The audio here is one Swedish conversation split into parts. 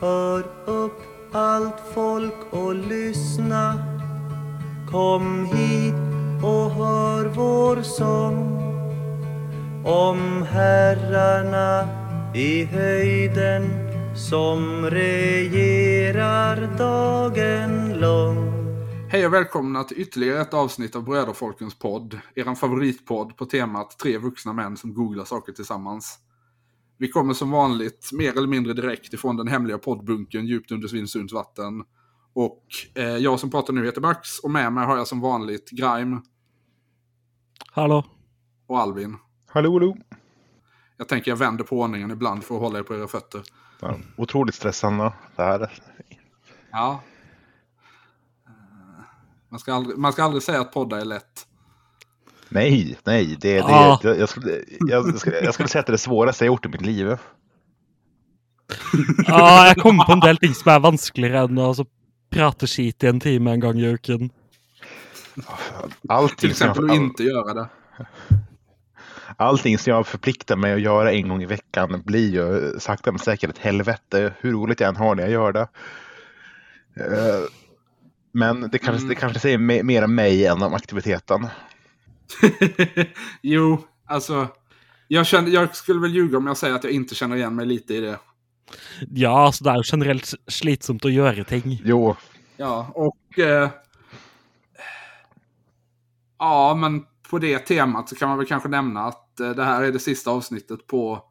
Hör upp allt folk och lyssna Kom hit och hör vår sång om herrarna i höjden som regerar dagen lång Hej och välkomna till ytterligare ett avsnitt av Bröderfolkens podd. Er favoritpodd på temat tre vuxna män som googlar saker tillsammans. Vi kommer som vanligt mer eller mindre direkt ifrån den hemliga poddbunkern djupt under Svinesunds vatten. Och eh, jag som pratar nu heter Max och med mig har jag som vanligt Grime Hallå. och Alvin. Hallå, hallå. Jag tänker jag vänder på ordningen ibland för att hålla er på era fötter. Ja, otroligt stressande det här. Ja. Eh, Man ska aldrig, man ska aldrig säga att podda är lätt. Nej, nej, det, det, Ah. jag, jag, skulle, jag, skulle, jag skulle säga att det är det svåraste jag gjort i mitt liv. Ja, jeg kom på en del ting som er vanskeligere enn å altså, prate skit i en time en gang i uken. Allting Till exempel jag, att all, inte göra det. allting som jag förpliktar mig att göra en gång i veckan blir ju sakta men säkert ett helvete. Hur roligt jag än har när jag gör det. Eh, Men det kanske, det kanske säger me- mer om mig än om aktiviteten. jo, alltså. Jag, känner, jag skulle väl ljuga om jag säger att jag inte känner igen mig lite i det. Ja, altså, det jo generelt slitsomt å gjøre ting. Jo, Ja, och... Eh, ja, men på det temat så kan man väl kanske nämna att eh, det här är det sista avsnittet på...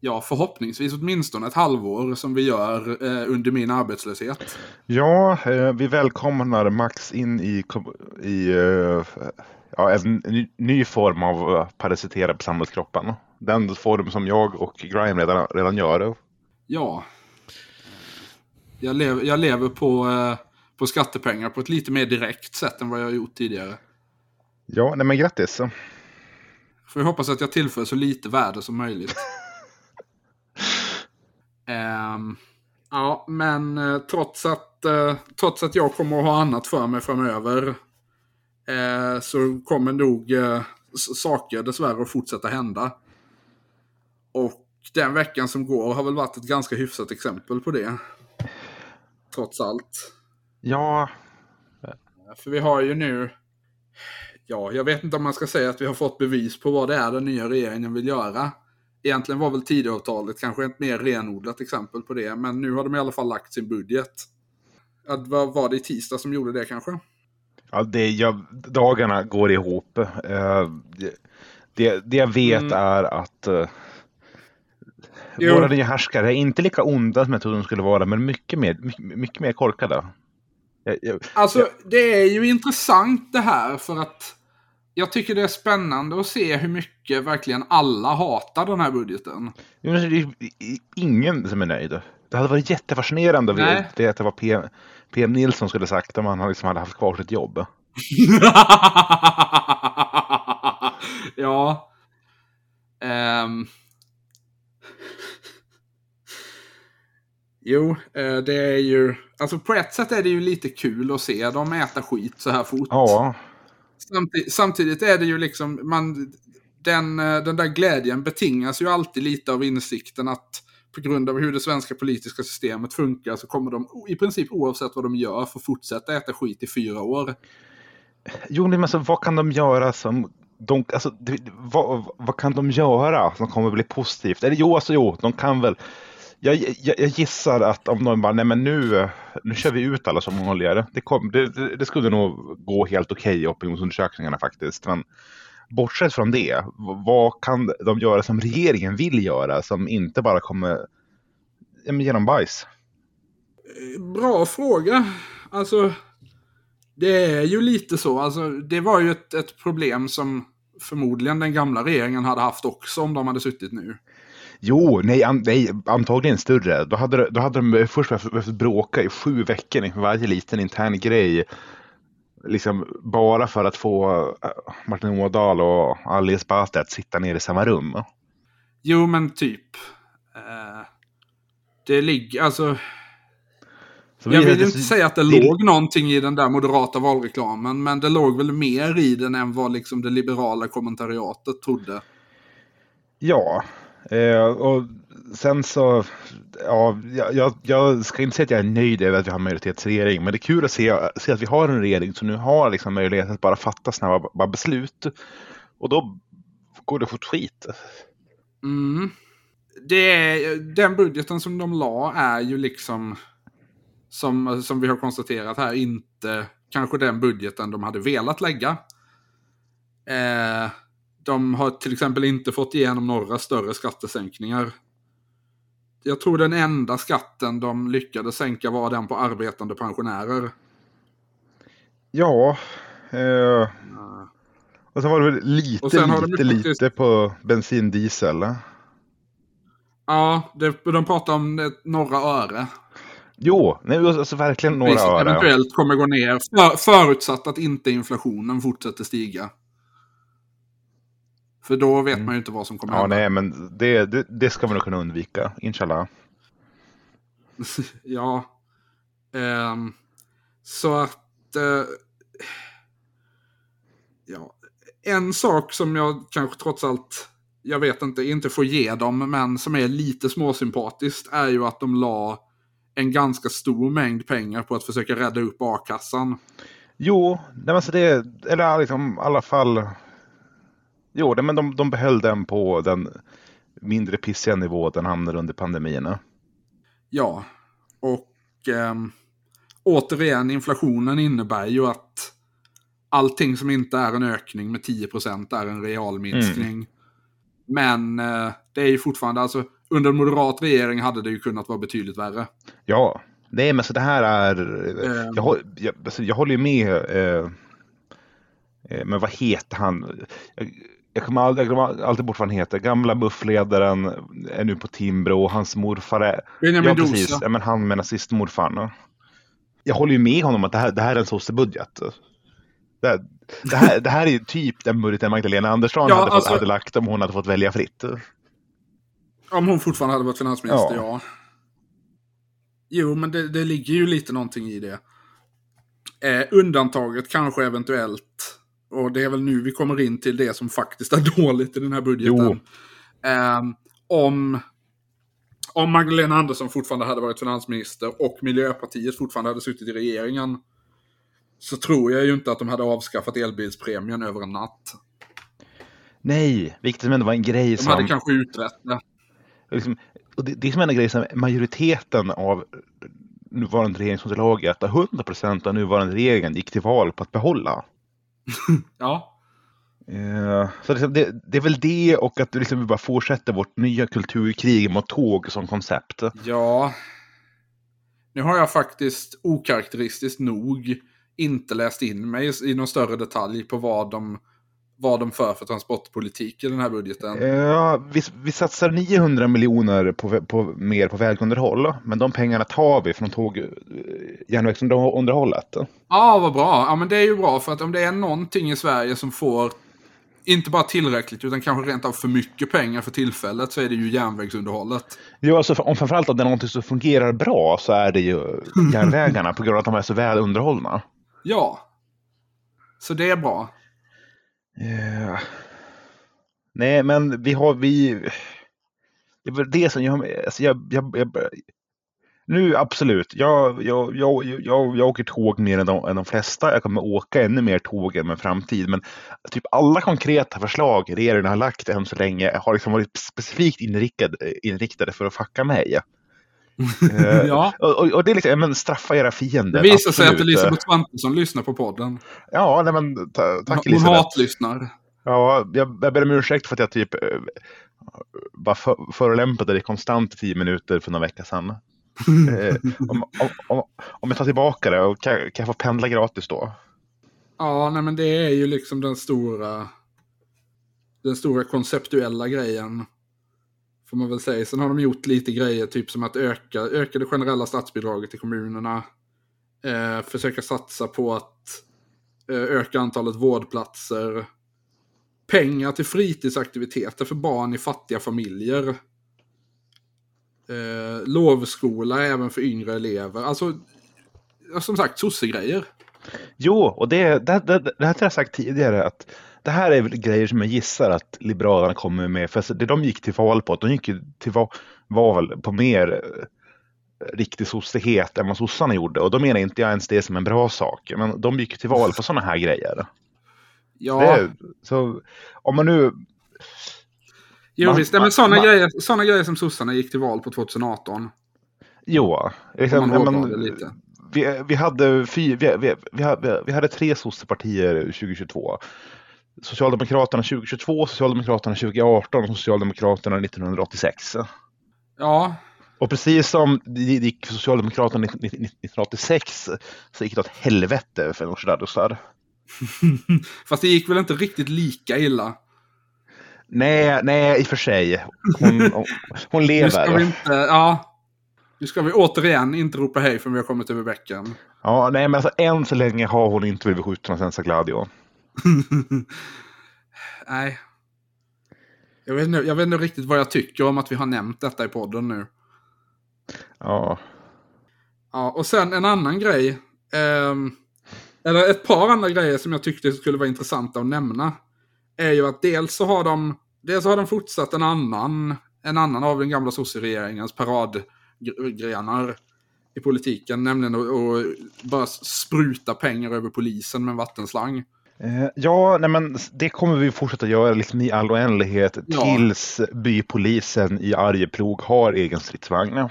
Ja, förhoppningsvis åtminstone ett halvår som vi gör eh, under min arbetslöshet. Ja, eh, vi välkomnar Max in i, i eh, ja, en ny, ny form av eh, parasitera på samhällskroppen. Den form som jag och Grime redan, redan gör. Ja. Jag, lev, jag lever på, eh, på skattepengar på ett lite mer direkt sätt än vad jag gjort tidigare. Ja, nej men grattis. Får jag hoppas att jag tillför så lite värde som möjligt. Ehm, ja, men eh, trots, att, eh, trots att jag kommer att ha annat för mig framöver eh, så kommer nog saker dessvärre att fortsätta hända. Och den veckan som går har väl varit ett ganska hyfsat exempel på det. Trots allt. Ja, För vi har ju nu, ja, jag vet inte om man ska säga att vi har fått bevis på vad det är den nya regeringen vill göra. Egentligen var väl Tidöavtalet kanske ett mer renodlat exempel på det, men nu har de i alla fall lagt sin budget. Att, vad var det i tisdag som gjorde det kanske? ja det, jag, dagarna går ihop. Eh, det, det, det jag vet Mm. är att Jo. våra nya härskare är inte lika onda som jag trodde de skulle vara, men mycket mer, mycket, mycket mer korkade. Jag, jag, Alltså, det är ju intressant det här för att jag tycker det är spännande att se hur mycket verkligen alla hatar den här budgeten. Det är ingen som är nöjd. Det hade varit jättefascinerande Nej. veta vad PM, PM Nilsson skulle sagt om han liksom hade haft kvar sitt jobb. ja. Ehm. Jo, eh, det är ju... Alltså på ett sätt är det ju lite kul att se dem äta skit så här fort. Ja, Samtidigt, samtidigt är det ju liksom... Man, den, eh, den där glädjen betingas ju alltid lite av insikten att på grund av hur det svenska politiska systemet funkar så kommer de i princip oavsett vad de gör få fortsätta äta skit i fyra år. jo, men alltså, vad kan de göra som de, alltså, vad, vad kan de göra som kommer bli positivt? Eller jo, alltså jo, de kan väl. Jag, jag, jag gissar att om de bara, nej men nu, nu kör vi ut alla som vanligare. Det, kom, det, det, skulle nog gå helt okej i opinionsundersökningarna faktiskt. Men bortsett från det, vad kan de göra som regeringen vill göra som inte bara kommer men genom bajs? Bra fråga. Alltså, det är ju lite så. Alltså, det var ju ett, ett problem som förmodligen den gamla regeringen hade haft också om de hade suttit nu. Jo, nej, an, nej antagligen större. Då hade, de- då hade de först behövt, bråka i sju veckor inför varje liten intern grej. Liksom bara för att få äh, Martin Ådahl och Ali Esbati att sitta ner i samma rum. Jo, men typ. Eh, det ligger, alltså. Så Jag vi- vill inte säga att det, det- låg någonting i den där moderata valreklamen, men det låg väl mer i den än vad liksom det liberala kommentariatet trodde. Ja, Eh, och sen så, ja, jag, jag ska inte säga att jag är nöjd över att vi har majoritetsregering, men det är kul att se, se att vi har en regering som nu har liksom möjlighet att bara fatta snabba bara beslut. Och då går det fort skit. Mm. Det är, den budgeten som de la är ju liksom, som, som vi har konstaterat här, inte kanske den budgeten de hade velat lägga. Eh, de har till exempel inte fått igenom några större skattesänkningar. Jag tror den enda skatten de lyckades sänka var den på arbetande pensionärer. Ja, eh, och sen var det väl lite, de lite, ju faktiskt- lite på bensin, diesel. Ja, det, de pratar om några öre. Jo, nej, alltså verkligen några Priset öre. eventuellt kommer gå ner. För, förutsatt att inte inflationen fortsätter stiga. För då vet man ju inte vad som kommer Mm. Ja, hända. nej, men det, det, det ska man nog kunna undvika, inshallah. ja. Ehm, så att... eh, ja. En sak som jag kanske trots allt, jag vet inte, inte får ge dem, men som är lite småsympatiskt är ju att de la en ganska stor mängd pengar på att försöka rädda upp a-kassan. Jo, nej, men så det, eller liksom i alla fall. Jo, nej, men de, de behöll den på den mindre pissiga nivå den hamnade under pandemierna. Ja, och ehm, återigen, inflationen innebär ju att allting som inte är en ökning med 10% är en real minskning. Men eh, det är ju fortfarande, alltså under en moderat regering hade det ju kunnat vara betydligt värre. Ja, nej, men så det här är. Ehm. Jag, jag, alltså, jag håller ju med. Eh, eh, men vad heter han? Jag, jag kommer aldrig, jag glömmer alltid bort vad han heter. Gamla buffledaren är nu på Timbro och hans morfar är. Benjamin Ja, Dosa. precis. Ja, men han med nazistmorfarn. Jag håller ju med honom att det här, det här är en sossebudget. Det, det, här, det här är ju typ den budgeten Magdalena Andersson Ja, hade, fått, alltså- hade lagt om hon hade fått välja fritt. Om hon fortfarande hade varit finansminister, Ja. ja. Jo, men det, det ligger ju lite någonting i det. Eh, undantaget kanske eventuellt, och det är väl nu vi kommer in till det som faktiskt är dåligt i den här budgeten. Eh, om, om Magdalena Andersson fortfarande hade varit finansminister och Miljöpartiet fortfarande hade suttit i regeringen så tror jag ju inte att de hade avskaffat elbilspremien över en natt. Nej, vilket som ändå var en grej De som... hade kanske utrett det. liksom, och det, det är som en grej som majoriteten av nuvarande regeringsunderlaget, 100 procent av nuvarande regeringen gick till val på att behålla. Ja, Eh, så liksom det, det är väl det och att liksom vi bara fortsätter vårt nya kulturkrig mot tåg som koncept. Ja. Nu har jag faktiskt okaraktäristiskt nog inte läst in mig i någon större detalj på vad de, vad de för för transportpolitik i den här budgeten. Eh, vi, vi satsar 900 miljoner på, på, mer på vägunderhåll, men de pengarna tar vi från tåg, eh, järnvägsunderhållet. Ja, vad bra. Ja, men det är ju bra för att om det är någonting i Sverige som får inte bara tillräckligt utan kanske rent av för mycket pengar för tillfället så är det ju järnvägsunderhållet. Jo, alltså, om framförallt om det är någonting som fungerar bra så är det ju järnvägarna på grund av att de är så väl underhållna. Ja. Så det är bra. Eh, nej, men vi har vi. Det är väl det som jag. Alltså jag, jag, jag, nu absolut. Jag, jag, jag, jag, jag åker tåg mer än de, än de flesta. Jag kommer åka ännu mer tåg än med framtid. Men typ alla konkreta förslag regeringen har lagt än så länge har liksom varit specifikt inriktade, inriktade för att fucka mig. Eh, Ja. och, och, det är liksom, men straffa era fiender. Det visar sig att. Elisabeth Svantesson lyssnar på podden. Ja, nej men ta, tack Hon Elisabeth. hatlyssnar. Ja, jag, jag ber om ursäkt för att jag typ eh, bara för, förolämpade dig konstant tio minuter för några veckor sedan. eh, om, om, om, om jag tar tillbaka det, och kan, kan jag få pendla gratis då? Ja, nej men det är ju liksom den stora den stora konceptuella grejen. Får man väl säga. Sen har de gjort lite grejer, typ som att öka, öka det generella statsbidraget till kommunerna. Eh, försöka satsa på att eh, öka antalet vårdplatser. Pengar till fritidsaktiviteter för barn i fattiga familjer. Eh, lovskola även för yngre elever. Alltså, som sagt, sossegrejer. Jo, och det, det, det, det här har jag sagt tidigare att det här är väl grejer som jag gissar att Liberalerna kommer med. För det de gick till val på, de gick till val, på mer eh, riktig sossighet än vad sossarna gjorde. Och då menar inte jag ens det som en bra sak. Men de gick till val på sådana här grejer. Ja, Det, så om man nu... jo, man- visst. Man- men sådana man- grejer, såna grejer som sossarna gick till val på 2018. Jo, Om liksom, man men, lite. vi, vi, hade fy, vi, vi, vi, hade, vi hade tre sossepartier 2022. Socialdemokraterna 2022, Socialdemokraterna 2018 och Socialdemokraterna 1986. Ja, Och precis som det gick för Socialdemokraterna 1986 så gick det åt helvete för Nooshi Dadgostar. fast det gick väl inte riktigt lika illa. Nej, nej, i och för sig. Hon, hon Nu ska vi lever. inte, ja. Nu ska vi återigen inte ropa hej för vi har kommit över bäcken. Ja, nej, men alltså, än så länge har hon inte blivit skjuten av Senza Gladio. Nej. Jag vet, inte, jag vet inte riktigt vad jag tycker om att vi har nämnt detta i podden nu. Ja, Ja, och sen en annan grej. ehm, eller ett par andra grejer som jag tyckte skulle vara intressanta att nämna. Är ju att dels så har de, dels så har de fortsatt en annan, en annan av den gamla sosseregeringens paradgrenar i politiken. Nämligen att, att bara spruta pengar över polisen med en vattenslang. Eh, Ja, nej men det kommer vi fortsätta göra liksom i all oändlighet Ja. tills bypolisen i Arjeplog har egen stridsvagn.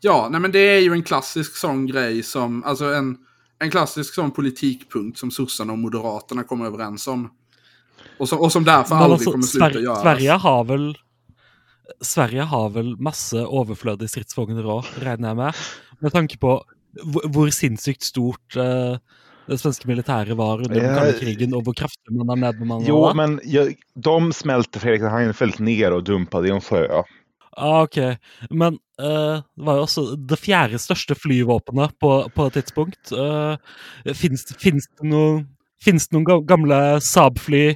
Ja, nej men det är ju en klassisk sån grej som, alltså en, en klassisk sån politikpunkt som sossarna och moderaterna kommer överens om. Och som, och som därför Men aldrig altså, kommer sluta Sver göras. Sverige har vel Sverige har vel masse overflødige stridsvogner òg, regner jeg med. Med tanke på hvor sinnssykt stort eh, det svenske militæret var under den Ja, kalde krigen, og hvor kraftig man har nedbemannet. Jo, men jag, de smälte Fredrik Reinfeldt ner och dumpade i en sjö. Ah, ok. Men eh, det var jo også det fjerde største flyvåpenet på, på et tidspunkt. Uh, Fins det noen Finnes det noen ga- gamle Saab-fly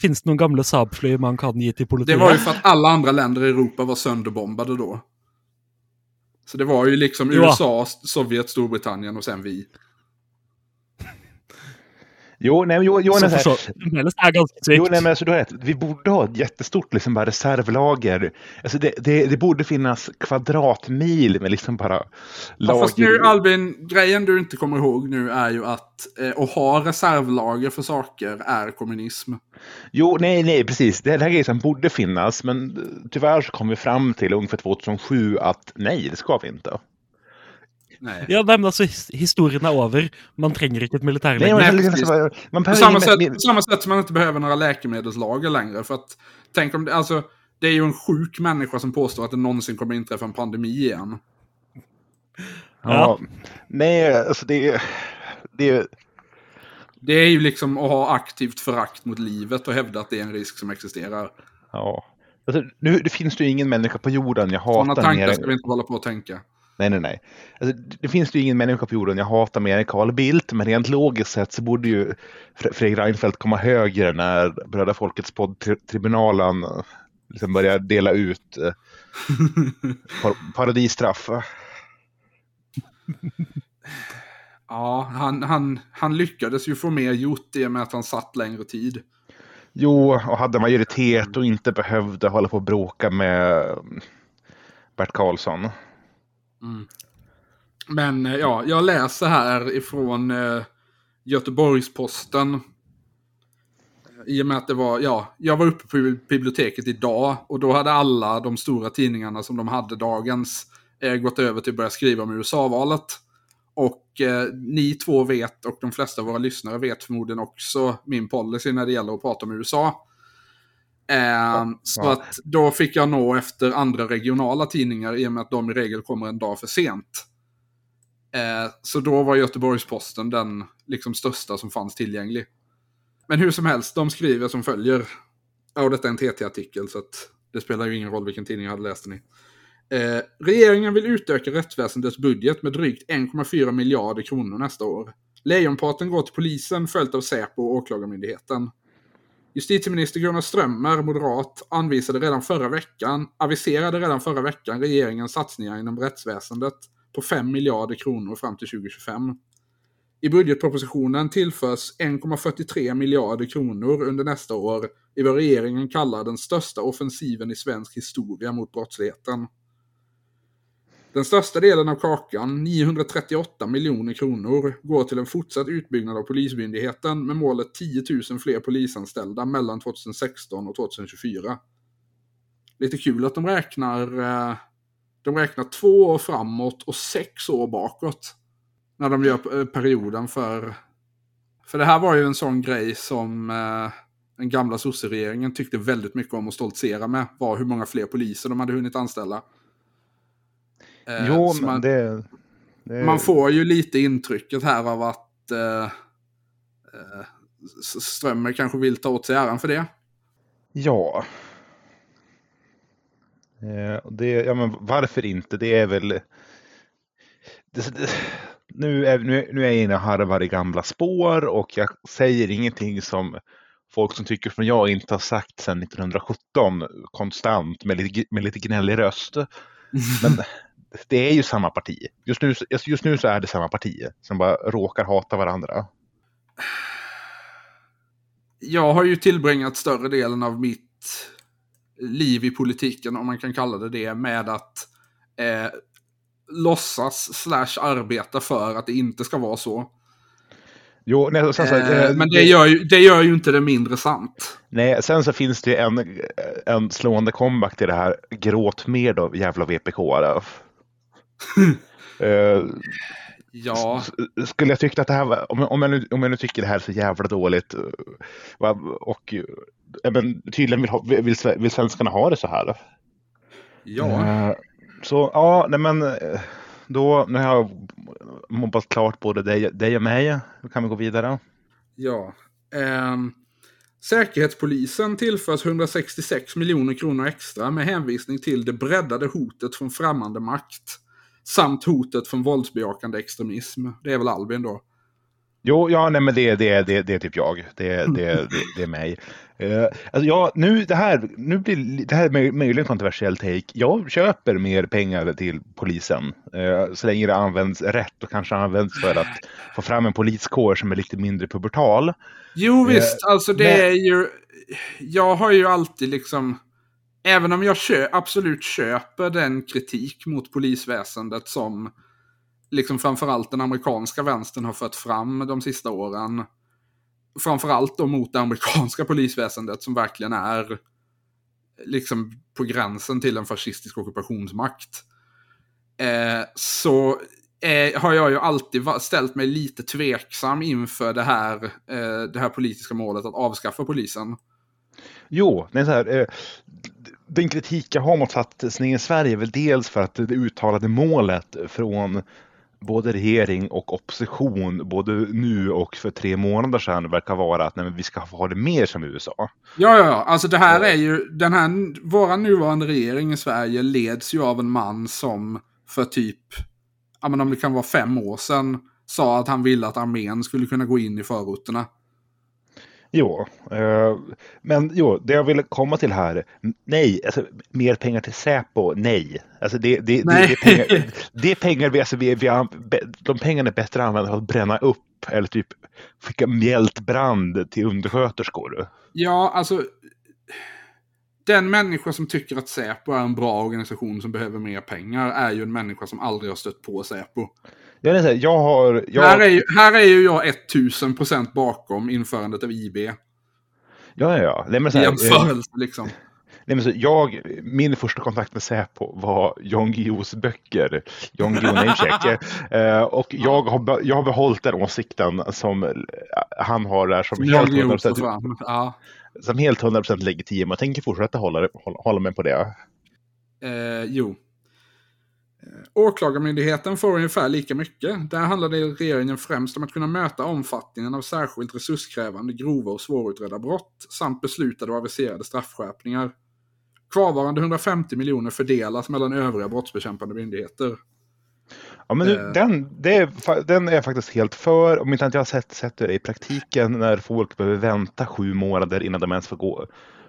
Finnes det noen gamle Saab-fly man kan gi til Det politiet? var ju för att alla andra länder i Europa var sönderbombade då. Så det var ju liksom Ja. USA, Sovjet, Storbritannien och sen vi. Jo, nej, men jo, jo, nej, så här- ganske sykt. Jo, nej, men alltså, du har rätt. Vi borde ha ett jättestort liksom, bara reservlager. Alltså, det, det, det borde finnas kvadratmil med liksom bara Ja, lager. fast nu Albin, grejen du inte kommer ihåg nu är ju att eh, att ha reservlager för saker är kommunism. Jo, nej, nej, precis. Det här är grejer som borde finnas, men eh, tyvärr så kom vi fram till ungefär 2007 att nej, det ska vi inte. Nej. Ja, men altså, his- historien er over. Man trenger ikke et militær Nej, lenger. men, Nej, liksom, man På samma, sätt, på samma sätt som man inte behöver några läkemedelslager längre. För att, tänk om det, alltså, det är ju en sjuk människa som påstår att det någonsin kommer inträffa en pandemi igen. Ja. Nej, alltså det är... Det är Det är ju liksom att ha aktivt förakt mot livet och hävda att det är en risk som existerar. ja. Alltså, nu det finns det ju ingen människa på jorden jag Sådana hatar tankar mer ska vi inte hålla på att tänka. Nej, nej, nej. Alltså, det- det finns det ju ingen människa på jorden jag hatar mer än Carl Bildt, men rent logiskt sett så borde ju Fre- Fredrik Reinfeldt komma högre när Bröder Folkets podd-tribunalen eh, liksom börjar dela ut eh, par paradisstraff. Ja, han, han, han lyckades ju få mer gjort och med att han satt längre tid. Jo, och hade majoritet och inte behövde hålla på och bråka med eh, Bert Karlsson. Mm. Men eh, ja, jag läser här ifrån eh, Göteborgs-Posten. Eh, I och med att det var, ja, jag var uppe på biblioteket idag och då hade alla de stora tidningarna som de hade dagens eh, gått över till att börja skriva om USA-valet. Och eh, ni två vet, och de flesta av våra lyssnare vet förmodligen också min policy när det gäller att prata om USA. Eh, så att då fick jag nå efter andra regionala tidningar i och med att de i regel kommer en dag för sent. Eh, så då var Göteborgs-Posten den liksom största som fanns tillgänglig. Men hur som helst, de skriver som följer. Ja, och detta är en TT-artikel så att det spelar ju ingen roll vilken tidning jag hade läst den i. Eh, regeringen vill utöka rättsväsendets budget med drygt 1,4 miljarder kronor nästa år. Lejonparten går till polisen följt av Säpo och Åklagarmyndigheten. Justitieminister Gunnar Strömmer, moderat, anvisade redan förra veckan, aviserade redan förra veckan regeringens satsningar inom rättsväsendet på 5 miljarder kronor fram till 2025. I budgetpropositionen tillförs 1,43 miljarder kronor under nästa år i vad regeringen kallar den största offensiven i svensk historia mot brottsligheten. Den största delen av kakan, 938 miljoner kronor, går till en fortsatt utbyggnad av Polismyndigheten med målet 10 000 fler polisanställda mellan 2016 och 2024. Lite kul att de räknar, eh, de räknar två år framåt och sex år bakåt. När de gör eh, perioden för... För det här var ju en sån grej som eh, den gamla sosseregeringen tyckte väldigt mycket om att stoltsera med. Var hur många fler poliser de hade hunnit anställa. Eh, Jo, men man, det, det... man får ju lite intrycket här av att eh, eh, Strömmer kanske vill ta åt sig äran för det. Ja. Eh, det, ja, men varför inte? Det är väl... Det, nu, är, nu, nu är jag inne och harvar i gamla spår och jag säger ingenting som folk som tycker som jag inte har sagt sedan 1917 konstant med lite, med lite gnällig röst. Men det är ju samma parti. Just nu, just nu så är det samma parti som bara råkar hata varandra. Jag har ju tillbringat större delen av mitt liv i politiken, om man kan kalla det det, med att eh, låtsas slash arbeta för att det inte ska vara så. Jo, nej, så, Eh, eh, men det gör, ju, det gör ju inte det mindre sant. Nej, sen så finns det en, en slående comeback till det här. Gråt mer då, jävla VPK. Då. Eh, Ja, skulle jag tycka att det här var, om, om, jag nu, om jag nu tycker det här är så jävla dåligt eh, och eh, ja, men, tydligen vill, ha, vill, vill svenskarna ha det så här. ja. Eh, så ja, nej men eh, då, nu har jag mobbat klart både dig, dig och mig. Då kan vi gå vidare. ja. Ehm, Säkerhetspolisen tillförs 166 miljoner kronor extra med hänvisning till det breddade hotet från främmande makt. Samt hotet från våldsbejakande extremism. Det är väl Albin då? Jo, ja, nej, men det, det, det, det är typ jag. Det, det, det, det är mig. Uh, alltså, ja, nu, det här, nu blir det här är möj- möjligen kontroversiell take. Jag köper mer pengar till polisen eh, så länge det används rätt och kanske används för att få fram en poliskår som är lite mindre pubertal. Jo visst, alltså det men- är ju... Jag har ju alltid liksom... Även om jag kö, absolut köper den kritik mot polisväsendet som liksom framförallt den amerikanska vänstern har fört fram de sista åren. Framförallt då mot det amerikanska polisväsendet som verkligen är liksom på gränsen till en fascistisk ockupationsmakt. Eh, så eh, har jag ju alltid ställt mig lite tveksam inför det här, eh, det här politiska målet att avskaffa polisen. Jo, det är så här, eh, den kritik jag har mot satsningen i Sverige är väl dels för att det uttalade målet från både regering och opposition, både nu och för tre månader sedan, verkar vara att nej, vi ska ha det mer som USA. Ja, ja, ja. Alltså det här är ju, den här, våra nuvarande regering i Sverige leds ju av en man som för typ, ja men om det kan vara fem år sedan, sa att han ville att armén skulle kunna gå in i förorterna. Jo, eh, men jo, det jag ville komma till här, nej, alltså mer pengar till Säpo, nej. Alltså det, det, Nej. det, det, är pengar, det är pengar vi, alltså vi, vi, de pengarna är bättre använda för att bränna upp eller typ skicka mjältbrand till undersköterskor. Ja, alltså. Den människa som tycker att Säpo är en bra organisation som behöver mer pengar är ju en människa som aldrig har stött på Säpo. Jag, är så här, jag har... Jag, Här, är ju, här är ju jag 1000% bakom införandet av IB. Ja, ja, ja. Nej, men så här, eh, jämförelse liksom. nej, men så jag, min första kontakt med Säpo var Jan Guillous böcker, Jan Guillou Namesake. Eh, och jag har, jag har behållit den åsikten som eh, han har där som Jag helt gjort det 100%, fram. Ja. som helt 100% legitim. Jag tänker fortsätta hålla, hålla, hålla mig på det. Eh, jo. Åklagarmyndigheten får ungefär lika mycket. Där handlar det regeringen främst om att kunna möta omfattningen av särskilt resurskrävande, grova och svårutredda brott samt beslutade och aviserade straffskärpningar. Kvarvarande 150 miljoner fördelas mellan övriga brottsbekämpande myndigheter. Ja, men nu, Eh. den, är, den är jag faktiskt helt för. Om inte jag har sett, sett det i praktiken när folk behöver vänta sju månader innan de ens får gå.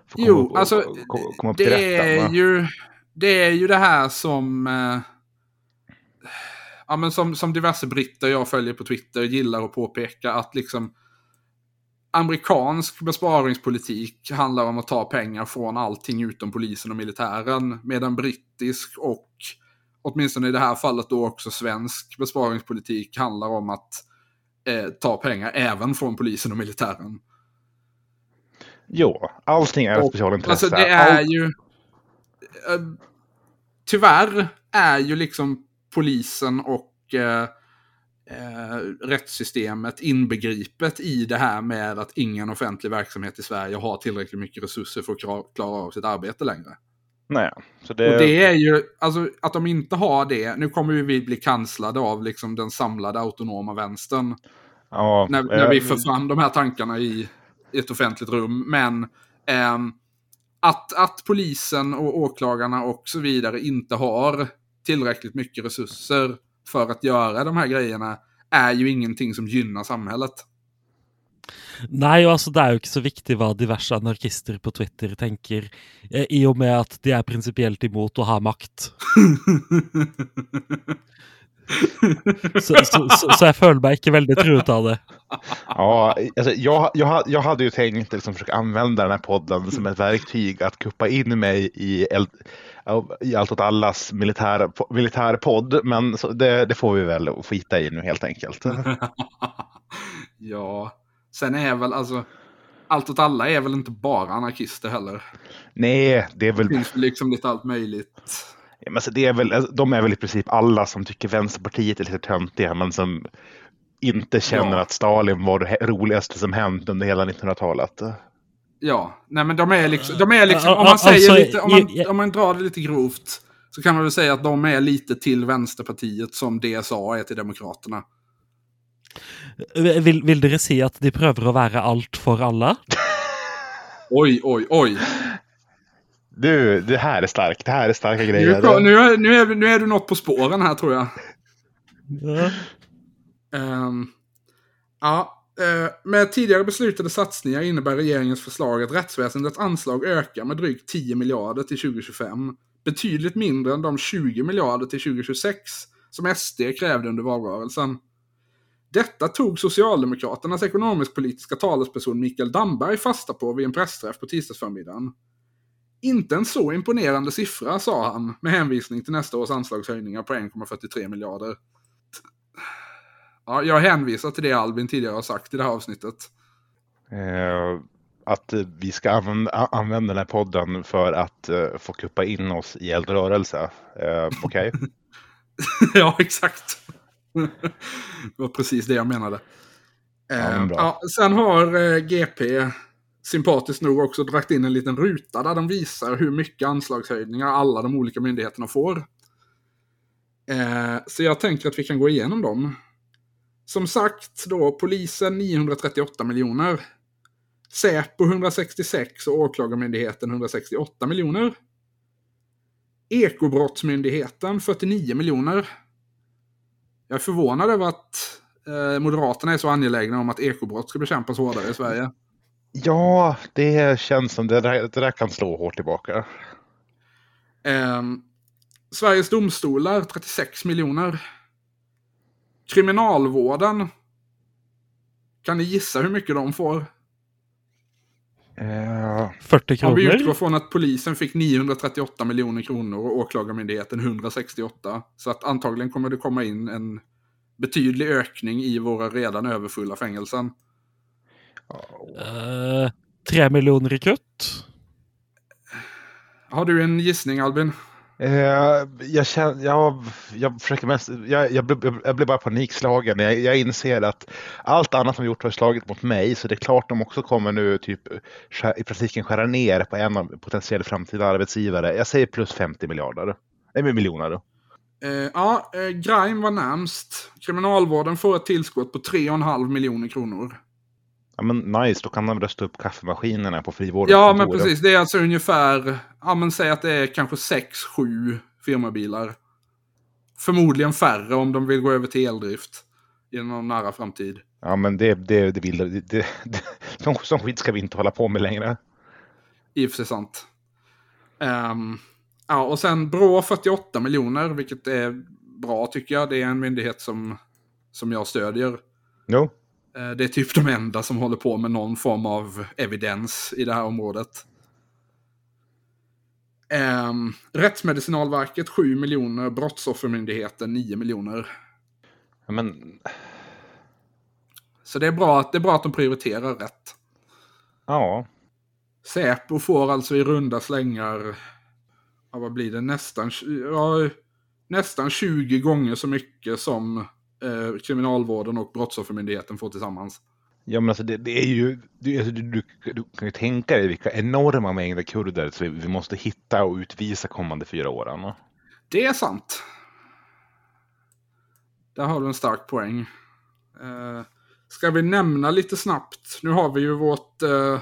Får Jo, komma, alltså komma, komma upp det är rätten. va? ju det är ju det här som... Eh, ja, men som, som diverse britter jag följer på Twitter gillar att påpeka att liksom amerikansk besparingspolitik handlar om att ta pengar från allting utom polisen och militären. Medan brittisk och åtminstone i det här fallet då också svensk besparingspolitik handlar om att eh, ta pengar även från polisen och militären. Jo, allting är ett specialintresse. Alltså det är Allt- ju... eh, tyvärr är ju liksom polisen och eh, eh, rättssystemet inbegripet i det här med att ingen offentlig verksamhet i Sverige har tillräckligt mycket resurser för att klara, av sitt arbete längre. Nej, så det, Och det är ju, alltså att de inte har det, nu kommer vi bli kanslade av liksom den samlade autonoma vänstern ja, när, när vi eh, för fram de här tankarna i, i ett offentligt rum. Men ehm, att, att polisen och åklagarna och så vidare inte har tillräckligt mycket resurser för att göra de här grejerna är ju ingenting som gynnar samhället. Nei, og altså, det er jo ikke så viktig hva diverse anarkister på Twitter tenker, eh, i og med at de er prinsipielt imot å ha makt. Så, så, så, så veldig truet av det. Ja, alltså, jag, jag, jag hade ju tänkt liksom, försöka använda den här podden som ett verktyg att kuppa in mig i, eld, i Allt åt allas militär, militärpodd. Men så, det, det får vi väl skita i nu helt enkelt. ja, sen är väl alltså, allt åt alla är väl inte bara anarkister heller. Nej, det är väl, Det finns liksom lite allt möjligt. Men alltså, det är väl, alltså, de är väl i princip alla som tycker Vänsterpartiet är lite töntiga men som inte känner Ja. att Stalin var det roligaste som hänt under hela 1900-talet. Ja, nej men de är liksom, de är liksom Al- om man al- säger alltså, lite, om man, om man drar det lite grovt, så kan man väl säga att de är lite till Vänsterpartiet som DSA är till Demokraterna. Vil, vil dere si at de prøver å være alt for alle? Oj, oj, oj. Du, det här är starkt. Det här är starka Nu, grejer. nu, är, nu, är, nu är du något på spåren här tror jag. Ja. Ehm, ja, eh, med tidigare beslutade satsningar innebär regeringens förslag att rättsväsendets anslag ökar med drygt 10 miljarder till 2025. Betydligt mindre än de 20 miljarder till 2026 som SD krävde under valrörelsen. Detta tog Socialdemokraternas ekonomisk-politiska talesperson Mikael Damberg fasta på vid en pressträff på tisdagsförmiddagen. Inte en så imponerande siffra, sa han, med hänvisning till nästa års anslagshöjningar på 1,43 miljarder. Ja, jag hänvisar till det Albin tidigare har sagt i det här avsnittet. Eh, att vi ska använda, använda den här podden för att eh, få kuppa in oss i eldrörelse. Eh, Okej? ja, exakt. det var precis det jag menade. Ja, Eh, sen har eh, GP sympatiskt nog också dragit in en liten ruta där de visar hur mycket anslagshöjningar alla de olika myndigheterna får. Eh, så jag tänker att vi kan gå igenom dem. Som sagt då, polisen 938 miljoner. Säpo 166 och Åklagarmyndigheten 168 miljoner. Ekobrottsmyndigheten 49 miljoner. Jag är förvånad över att eh, Moderaterna är så angelägna om att ekobrott ska bekämpas hårdare i Sverige. Ja, det känns som det där, det där kan slå hårt tillbaka. Ehm, Sveriges domstolar 36 miljoner. Kriminalvården. Kan ni gissa hur mycket de får? Eh, 40 Om vi utgår från att polisen fick 938 miljoner kronor och åklagarmyndigheten 168. Så att antagligen kommer det komma in en betydlig ökning i våra redan överfulla fängelsen. Eh, tre millioner i kutt? Har du en gissning Albin? eh, jag, känner, jag, jag försöker mest, jag, jag, blir, jag blir bara panikslagen. Jag, jag inser att allt annat de gjort har slagit mot mig, så det är klart de också kommer nu typ skär- i praktiken skära ner på en av potentiell framtida arbetsgivare. Jag säger plus 50 miljarder. Nej, miljoner. Eh, ja, eh, Grime var närmst. Kriminalvården får ett tillskott på 3,5 miljoner kronor. Ja, men nice, då kan de rösta upp kaffemaskinerna på frivårdens Ja, men precis. Det är alltså ungefär, ja men säg att det är kanske 6-7 firmabilar. Förmodligen färre om de vill gå över till eldrift inom en nära framtid. Ja, men det, det, det vill det, det, sån, sån skit ska vi inte hålla på med längre. I och för sig sant. Ehm, ja, och sen Brå 48 miljoner, vilket är bra tycker jag. Det är en myndighet som, som jag stödjer. Jo. Eh, Det är typ de enda som håller på med någon form av evidens i det här området. Um, Rättsmedicinalverket 7 miljoner, Brottsoffermyndigheten 9 miljoner. Ja, men, Så det är, bra att, det är bra att de prioriterar rätt. ja. Säpo får alltså i runda slängar, ja, vad blir det, nästan, ja, nästan 20 gånger så mycket som eh, Kriminalvården och Brottsoffermyndigheten får tillsammans. Ja, men alltså det, det är ju, det, alltså, du, du, du kan ju tänka dig vilka enorma mängder kurder vi, vi måste hitta och utvisa kommande fyra åren. Det är sant. Där har du en stark poäng. Eh, ska vi nämna lite snabbt, nu har vi ju vårt, eh,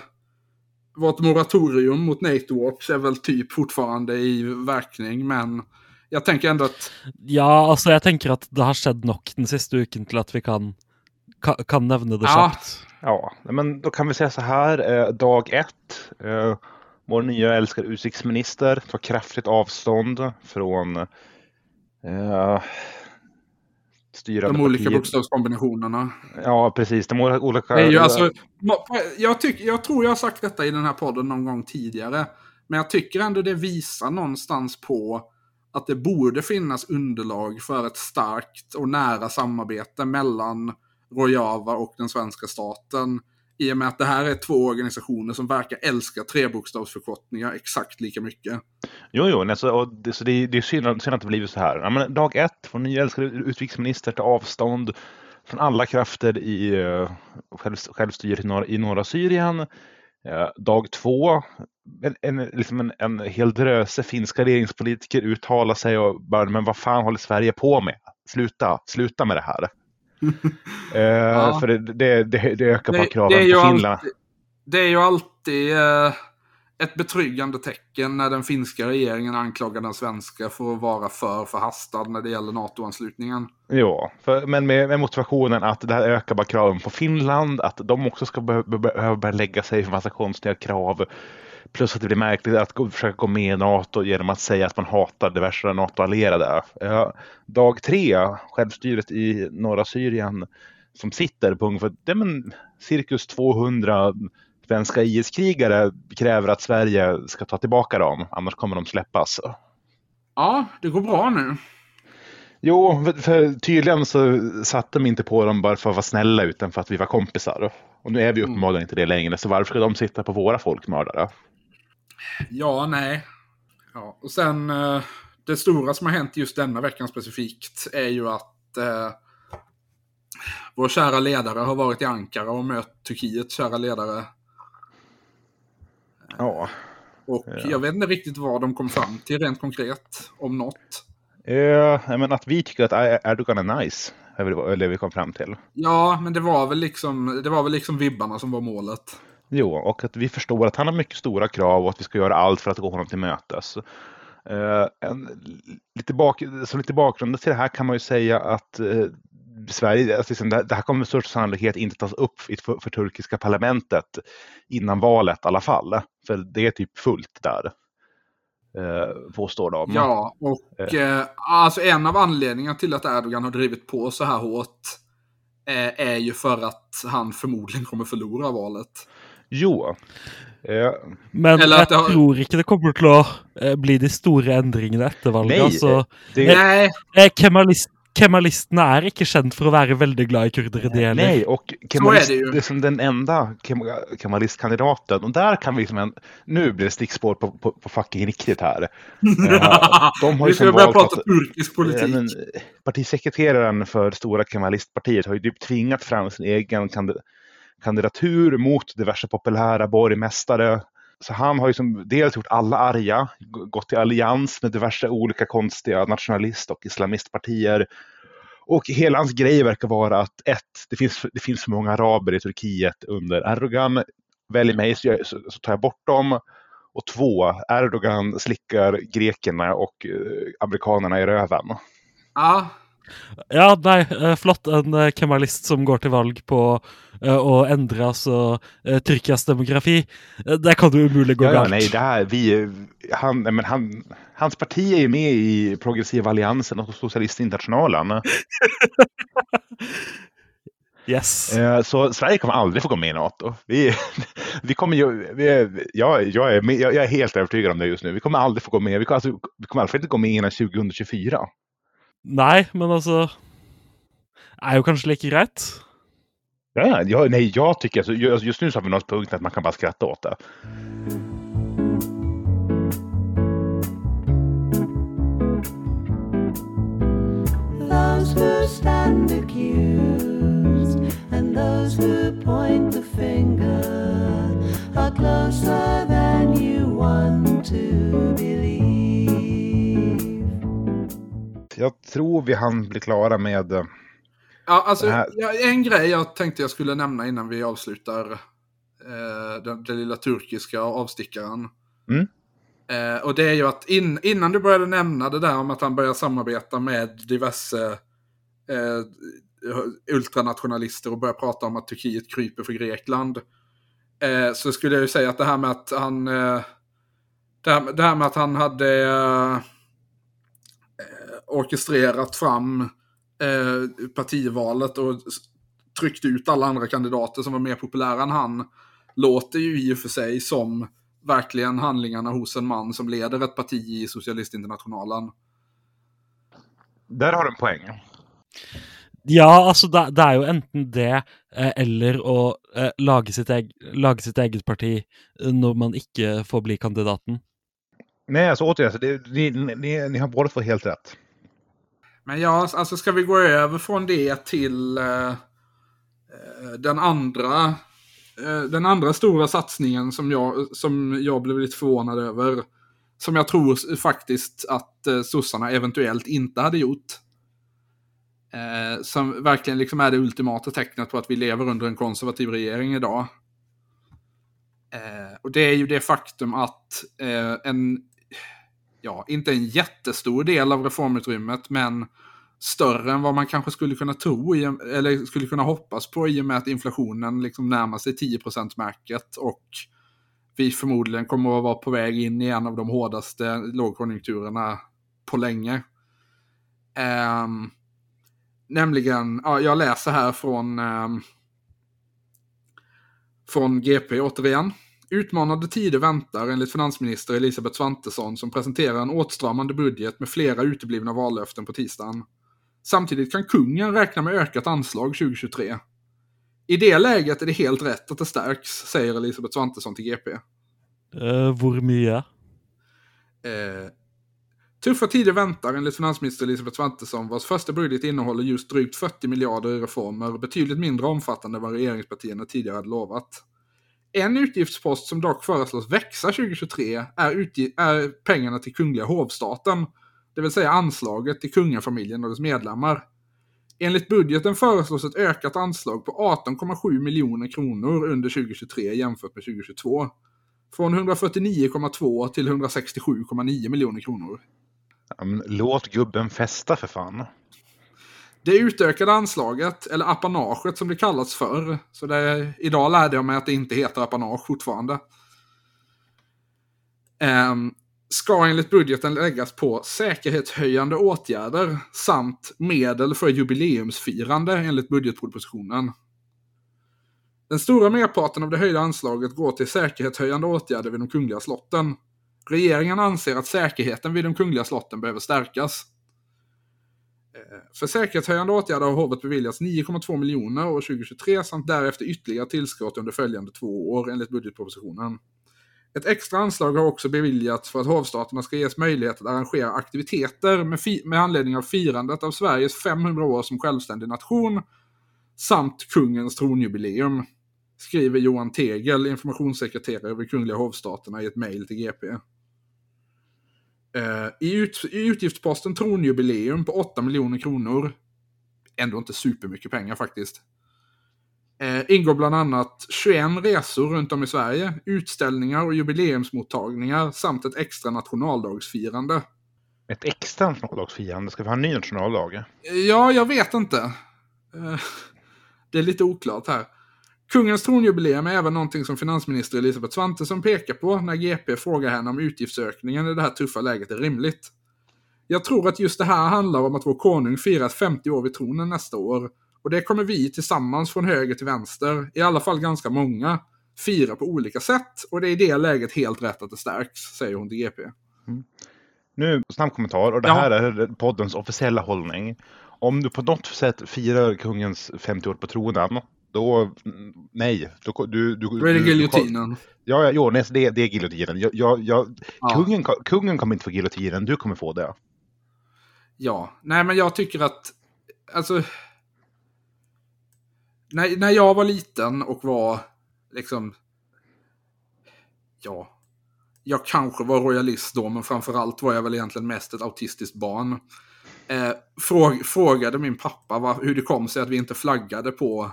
vårt moratorium mot NATO Watch är väl typ fortfarande i verkning, men jag tänker ändå att Ja, altså, jeg tenker at det har skjedd nok den siste uken til at vi kan, kan, kan nevne det Ja. Ja, men då kan vi säga så här. Eh, dag ett. Eh, vår nya älskade utrikesminister tar kraftigt avstånd från eh, styrande de olika partier. bokstavskombinationerna. Ja, precis. De olika... Det är ju alltså, jag, tyck, jag tror jag har sagt detta i den här podden någon gång tidigare. Men jag tycker ändå det visar någonstans på att det borde finnas underlag för ett starkt och nära samarbete mellan Rojava och den svenska staten. I och med att det här är två organisationer som verkar älska trebokstavsförkortningar exakt lika mycket. Jo, jo, alltså, och det, så det, det är synd, att- synd att det blivit så här. Ja, men dag ett, vår nya älskade utrikesminister tar avstånd från alla krafter i eh, uh, själv, självstyret i, norra, i norra Syrien. Uh, dag två, en, en, liksom en, en hel dröse finska regeringspolitiker uttalar sig och bara, men vad fan håller Sverige på med? Sluta, sluta med det här. Eh, För det, det, det, det ökar bara kraven är ju på Finland. alltid, det är ju alltid eh, ett betryggande tecken när den finska regeringen anklagar den svenska för att vara för förhastad när det gäller NATO-anslutningen. Ja, för, men med, med motivationen att det här ökar bara kraven på Finland, att de också ska behöva behöva börja lägga sig för massa konstiga krav. Plus att det blir märkligt att gå, försöka gå med i NATO genom att säga att man hatar diverse NATO-allierade. Ja, dag tre, självstyret i norra Syrien som sitter på ungefär det men, cirkus 200 svenska IS-krigare kräver att Sverige ska ta tillbaka dem, annars kommer de släppas. Ja, det går bra nu. Jo, för, tydligen så satte de inte på dem bara för att vara snälla utan för att vi var kompisar. Och nu är vi uppenbarligen inte det längre, så varför ska de sitta på våra folkmördare? Ja, nej. Ja, och sen eh, det stora som har hänt just denna veckan specifikt är ju att eh, vår kära ledare har varit i Ankara och mött Turkiets kära ledare. Ja. Och jag vet inte riktigt vad de kom fram till rent konkret, om något. Eh, men att vi tycker att Erdogan är nice, är väl det vi kom fram till. Ja, men det var väl liksom, det var väl liksom vibbarna som var målet. Jo, och att vi förstår att han har mycket stora krav och att vi ska göra allt för att gå honom till mötes. Eh, en, lite, bak, så lite bakgrund till det här kan man ju säga att eh, Sverige, alltså liksom, det, det här kommer med största sannolikhet inte tas upp för, för turkiska parlamentet innan valet i alla fall. För det är typ fullt där. Eh, påstår de. Ja, och eh, alltså en av anledningarna till att Erdogan har drivit på så här hårt eh, är ju för att han förmodligen kommer förlora valet. Jo. Eh, Men Eller jeg det har- tror ikke det kommer til å eh, bli de store endringene etter valget. Nej, altså, det, Nej, eh, kemalist, kemalistene er ikke kjent for å være veldig glad i kurdere, de heller. Nej, och Kemalist, är det ju. det är som den enda Kem- Kemalistkandidaten. Och där kan vi liksom en, nu blir det stickspår på, på, på fucking riktigt här. Eh, de har ju vi ska som börja valt prata att- turkisk politik. Eh, partisekreteraren för stora Kemalistpartiet har ju typ tvingat fram sin egen kandi- kandidatur mot diverse populära borgmästare. Så han har ju som dels gjort alla arga, gått i allians med diverse olika konstiga nationalist och islamistpartier. Och hela hans grej verkar vara att ett, det finns, det finns för många araber i Turkiet under Erdogan. Välj mig så, jag, så, så tar jag bort dem. Och två, Erdogan slickar grekerna och eh, amerikanerna i röven. Ja, Ja, nei, eh, flott. En eh, kemalist som går til valg på eh, å endre altså eh, Tyrkias demografi. Eh, det kan jo umulig gå Ja, ja, nej, det här, vi, han, nej, men han, Hans parti är ju med i Progressiva Alliansen och Socialistinternationalen. Yes. Eh, Så Sverige kommer aldrig få gå med i NATO. Vi, vi kommer ju, vi jag, jag, är jag är helt övertygad om det just nu. Vi kommer aldrig få gå med. Vi kommer, alltså, vi kommer fall inte gå med innan 2024. Nei, men altså Er jo kanskje like greit. Ja, jag, nej, jag tycker, alltså, ju- just nu så har vi nått punkten att man kan bara skratta åt det. Those who stand accused and those who point the finger are closer than you want to believe. Jag tror vi hann bli klara med... eh, Ja, alltså, en grej jag tänkte jag skulle nämna innan vi avslutar eh, den, den lilla turkiska avstickaren. Mm. Eh, och det är ju att in, innan du började nämna det där om att han börjar samarbeta med diverse eh, ultranationalister och börjar prata om att Turkiet kryper för Grekland. Eh, så skulle jag ju säga att det här med att han... Eh, det, här, det här med att han hade eh, orkestrerat fram eh, partivalet och tryckt ut alla andra kandidater som var mer populära än han låter ju i och för sig som verkligen handlingarna hos en man som leder ett parti i Socialistinternationalen. Där har du en poäng. Ja, altså, det, det er jo enten det, eh, eller å eh, lage, sitt eg, lage sitt eget parti eh, når man ikke får bli kandidaten. Nej, alltså återigen, så det, ni, ni, ni har båda två helt rätt. Men ja, alltså ska vi gå över från det till eh, eh, den andra eh, den andra stora satsningen som jag, som jag blev lite förvånad över. Som jag tror faktiskt att eh, sossarna eventuellt inte hade gjort. Eh, som verkligen liksom är det ultimata tecknet på att vi lever under en konservativ regering idag. Eh, och det är ju det faktum att eh, en, ja, inte en jättestor del av reformutrymmet, men större än vad man kanske skulle kunna tro, eller skulle kunna hoppas på i och med att inflationen liksom närmar sig 10%-märket och vi förmodligen kommer att vara på väg in i en av de hårdaste lågkonjunkturerna på länge. Um, nämligen, ja, jag läser här från, um, från GP återigen. Utmanande tider väntar enligt finansminister Elisabeth Svantesson som presenterar en åtstramande budget med flera uteblivna vallöften på tisdagen. Samtidigt kan kungen räkna med ökat anslag 2023. I det läget är det helt rätt att det stärks, säger Elisabeth Svantesson till GP. Eh, hvor mye? Eh, tuffa tider väntar enligt finansminister Elisabeth Svantesson vars första budget innehåller just drygt 40 miljarder i reformer, betydligt mindre omfattande än vad regeringspartierna tidigare hade lovat. En utgiftspost som dock föreslås växa 2023 är, är pengarna till Kungliga hovstaten, det vill säga anslaget till kungafamiljen och dess medlemmar. Enligt budgeten föreslås ett ökat anslag på 18,7 miljoner kronor under 2023 jämfört med 2022. Från 149,2 till 167,9 miljoner kronor. Ja, men Låt gubben festa för fan. Det utökade anslaget, eller apanaget som det kallats för, så det, idag lärde jag mig att det inte heter apanage fortfarande, um, ska enligt budgeten läggas på säkerhetshöjande åtgärder samt medel för jubileumsfirande enligt budgetpropositionen. Den stora merparten av det höjda anslaget går till säkerhetshöjande åtgärder vid de kungliga slotten. Regeringen anser att säkerheten vid de kungliga slotten behöver stärkas. För säkerhetshöjande åtgärder har hovet beviljats 9,2 miljoner år 2023 samt därefter ytterligare tillskott under följande två år enligt budgetpropositionen. Ett extra anslag har också beviljats för att hovstaterna ska ges möjlighet att arrangera aktiviteter med, med anledning av firandet av Sveriges 500 år som självständig nation samt kungens tronjubileum, skriver Johan Tegel, informationssekreterare vid Kungliga hovstaterna i ett mejl till GP. Eh, I, ut, I utgiftsposten tronjubileum på 8 miljoner kronor, ändå inte supermycket pengar faktiskt, eh, ingår bland annat 21 resor runt om i Sverige, utställningar och jubileumsmottagningar samt ett extra nationaldagsfirande. Ett extra nationaldagsfirande. Ska vi ha en ny nationaldag? Ja, jag vet inte. Eh, Det är lite oklart här. Kungens tronjubileum är även någonting som finansminister Elisabeth Svantesson pekar på när GP frågar henne om utgiftsökningen i det här tuffa läget är rimligt. Jag tror att just det här handlar om att vår konung firar 50 år vid tronen nästa år. Och det kommer vi tillsammans från höger till vänster, i alla fall ganska många, fira på olika sätt. Och det är i det läget helt rätt att det stärks, säger hon till GP. Nu, snabb kommentar, och det Ja. här är poddens officiella hållning. Om du på något sätt firar kungens 50 år på tronen, då nej. Då, du, du, Då är det du- giljotinen. Ja, ja jo, nej, det, det är giljotinen. Jag, jag, jag, Ja. kungen, kungen kommer inte få giljotinen, du kommer få det. Ja, nej men jag tycker att, alltså... När, när jag var liten och var liksom... Ja. Jag kanske var royalist då, men framförallt var jag väl egentligen mest ett autistiskt barn. Eh, fråg, frågade min pappa vad, hur det kom sig att vi inte flaggade på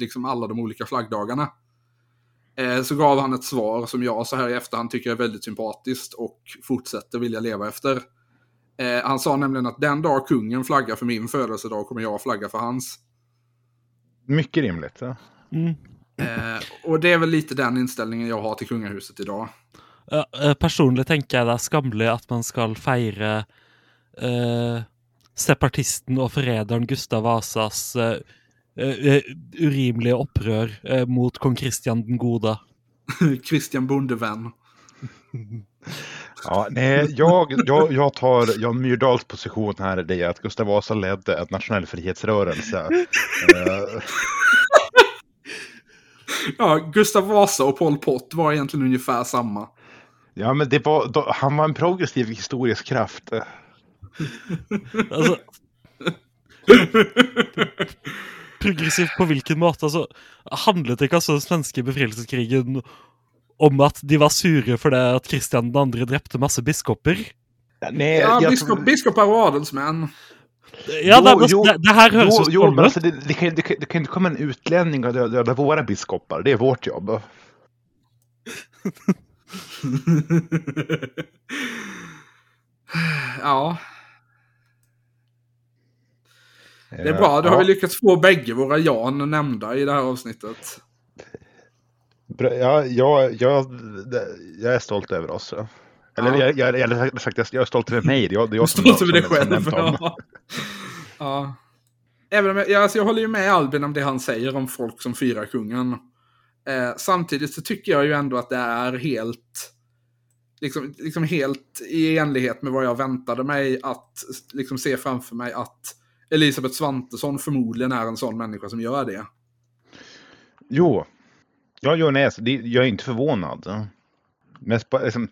liksom alla de olika flaggdagarna. Eh, så gav han ett svar som jag så här i efterhand tycker är väldigt sympatiskt och fortsätter vilja leva efter. Eh, han sa nämligen att den dag kungen flaggar för min födelsedag kommer jag flagga för hans. Mycket rimligt. Ja. Mm. Eh, och det är väl lite den inställningen jag har till kungahuset idag. Ja, eh, personlig tenker jeg det er skammelig at man skal feire eh, separatisten og forræderen Gustav Vasas eh, eh, urimelige opprør eh, mot kong Kristian den gode. Christian Bondevän. Ja, nej, jag, jag, jag tar Jan Myrdals position här, det är att Gustav Vasa ledde en nationell frihetsrörelse. Eh, Ja, Gustav Vasa och Pol Pot var egentligen ungefär samma. ja, men det var, då, han var en progressiv historisk kraft. Eh, Altså Progressivt på hvilken måte? Altså, handlet ikke altså den svenske befrielseskrigen om at de var sure fordi at Kristian 2. drepte masse biskoper? Nej, Ja, jag biskop, tror- biskopar och adelsmän. Ja, Jo, det, jo, det, det her høres Jo, jo men alltså det, det, kan, det, kan, det kan inte komma en utlänning och döda våra biskopar. Det är vårt jobb. ja, det är bra. Då har vi lyckats få bägge våra Jan nämnda i det här avsnittet. Ja, jag, jag, jag är stolt över oss. Eller Ja. jag, jag, eller sagt- jag är stolt över mig. Är, det är jag som, stolt över dig själv. Ja. ja. Även om jag, ja, alltså jag håller ju med Albin om det han säger om folk som firar kungen. Eh, samtidigt så tycker jag ju ändå att det är helt, liksom, liksom helt i enlighet med vad jag väntade mig att liksom se framför mig att Elisabeth Svantesson förmodligen är en sån människa som gör det. Jo, gör näs. Det, jag är inte förvånad. Mest bara, liksom,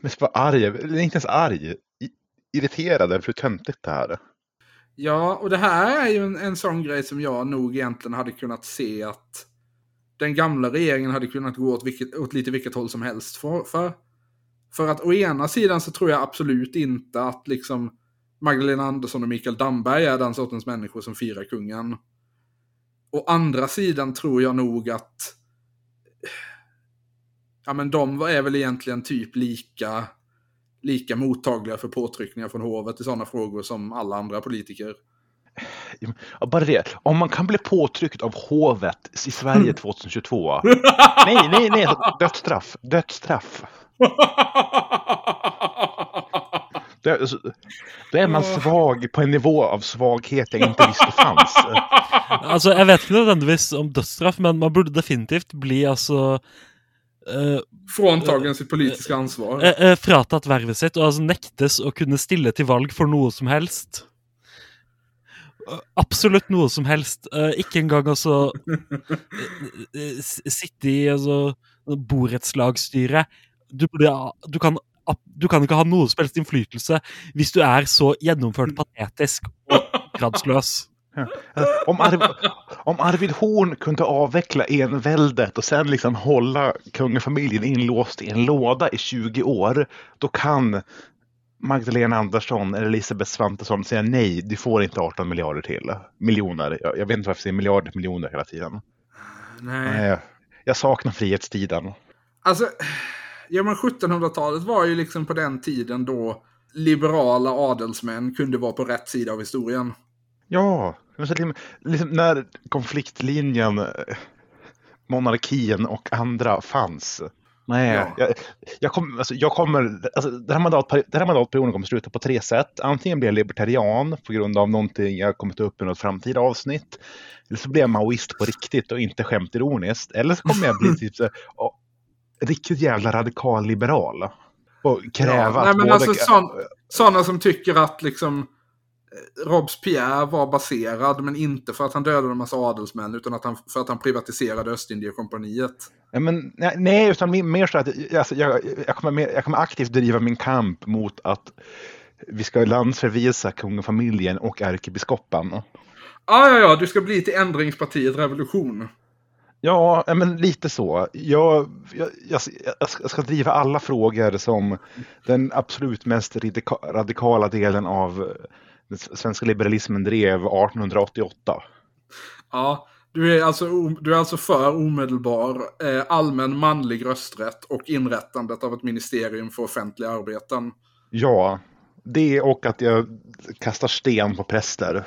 mest bara arg. Eller inte ens arg. Irriterad över hur töntigt det här är. Ja, och det här är ju en, en sån grej som jag nog egentligen hade kunnat se att den gamla regeringen hade kunnat gå åt, vilket, åt lite vilket håll som helst för, för. För att å ena sidan så tror jag absolut inte att liksom Magdalena Andersson och Mikael Damberg är den sortens människor som firar kungen. Å andra sidan tror jag nog att ja men de är väl egentligen typ lika lika mottagliga för påtryckningar från hovet i sådana frågor som alla andra politiker. Ja, bara det. Om man kan bli påtryckt av hovet i Sverige 2022. nej, nej, nej. Dödsstraff. Dödsstraff. Det, då är man svag på en nivå av svaghet jag inte visste fanns. Altså, jeg vet ikke nødvendigvis om dødsstraff, men man burde definitivt bli altså eh, Fråntagen sitt politiska ansvar. eh, eh, fratatt vervet sitt og altså nektes å kunne stille til valg for noe som helst. Eh, Absolutt noe som helst. Eh, ikke engang altså eh, eh, s- Sitte i altså, borettslagsstyret. Du, burde, ha- du, kan, du kan ikke ha noe som helst innflytelse hvis du er så gjennomført patetisk og gradsløs. Om, Arv, om Arvid Horn kunde avveckla enväldet och sen liksom hålla kungafamiljen inlåst i en låda i 20 år, då kan Magdalena Andersson eller Elisabeth Svantesson säga nej, du får inte 18 miljarder till. Miljoner. Jag, jag vet inte varför jag säger miljarder, miljoner hela tiden. Nej. Nej, jag saknar frihetstiden. Alltså, ja men 1700-talet var ju liksom på den tiden då liberala adelsmän kunde vara på rätt sida av historien. Ja, liksom, liksom när konfliktlinjen eh, monarkin och andra fanns. Nej, Ja. jag, jag, kom, alltså, jag kommer, alltså, den, här mandatperi- den här mandatperioden kommer sluta på tre sätt. Antingen blir jag libertarian på grund av någonting jag kommer ta upp i något framtida avsnitt. Eller så blir jag maoist på riktigt och inte skämt ironiskt. Eller så kommer jag bli typ så, riktigt jävla radikal liberal. Och kräva Ja, nej, att men alltså, Sådana som tycker att liksom eh, Robespierre var baserad, men inte för att han dödade en massa adelsmän, utan att han, för att han privatiserade Östindiekompaniet. Ja, men, nej, nej, utan mer- så att alltså, jag, jag, kommer mer, jag kommer aktivt driva min kamp mot att vi ska landsförvisa kungafamiljen och ärkebiskopen. Ah, ja, ja, du ska bli till ändringspartiet Revolution. Ja, men lite så. Jag, jag, jag, jag ska- driva alla frågor som den absolut mest radika- radikala delen av den svenska liberalismen drev 1888. Ja, du är alltså, du är alltså för omedelbar eh, allmän manlig rösträtt och inrättandet av ett ministerium för offentliga arbeten. Ja, det och att jag kastar sten på präster.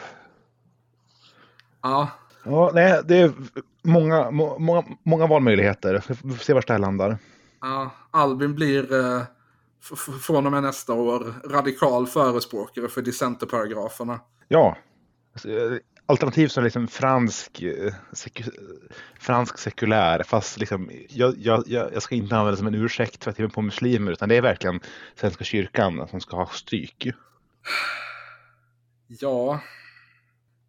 Ja, Ja, nej, det är många, må, många, många valmöjligheter. Vi får se var det här landar. ja Albin blir eh, från och med nästa år radikal förespråkare för dissenterparagraferna. Ja, alltså, eh, alternativ som liksom fransk, eh, seku, fransk sekulär, fast liksom, jag, jag, jag jag ska inte använda det som en ursäkt för att ge mig på muslimer, utan det är verkligen Svenska kyrkan som ska ha stryk. Ja.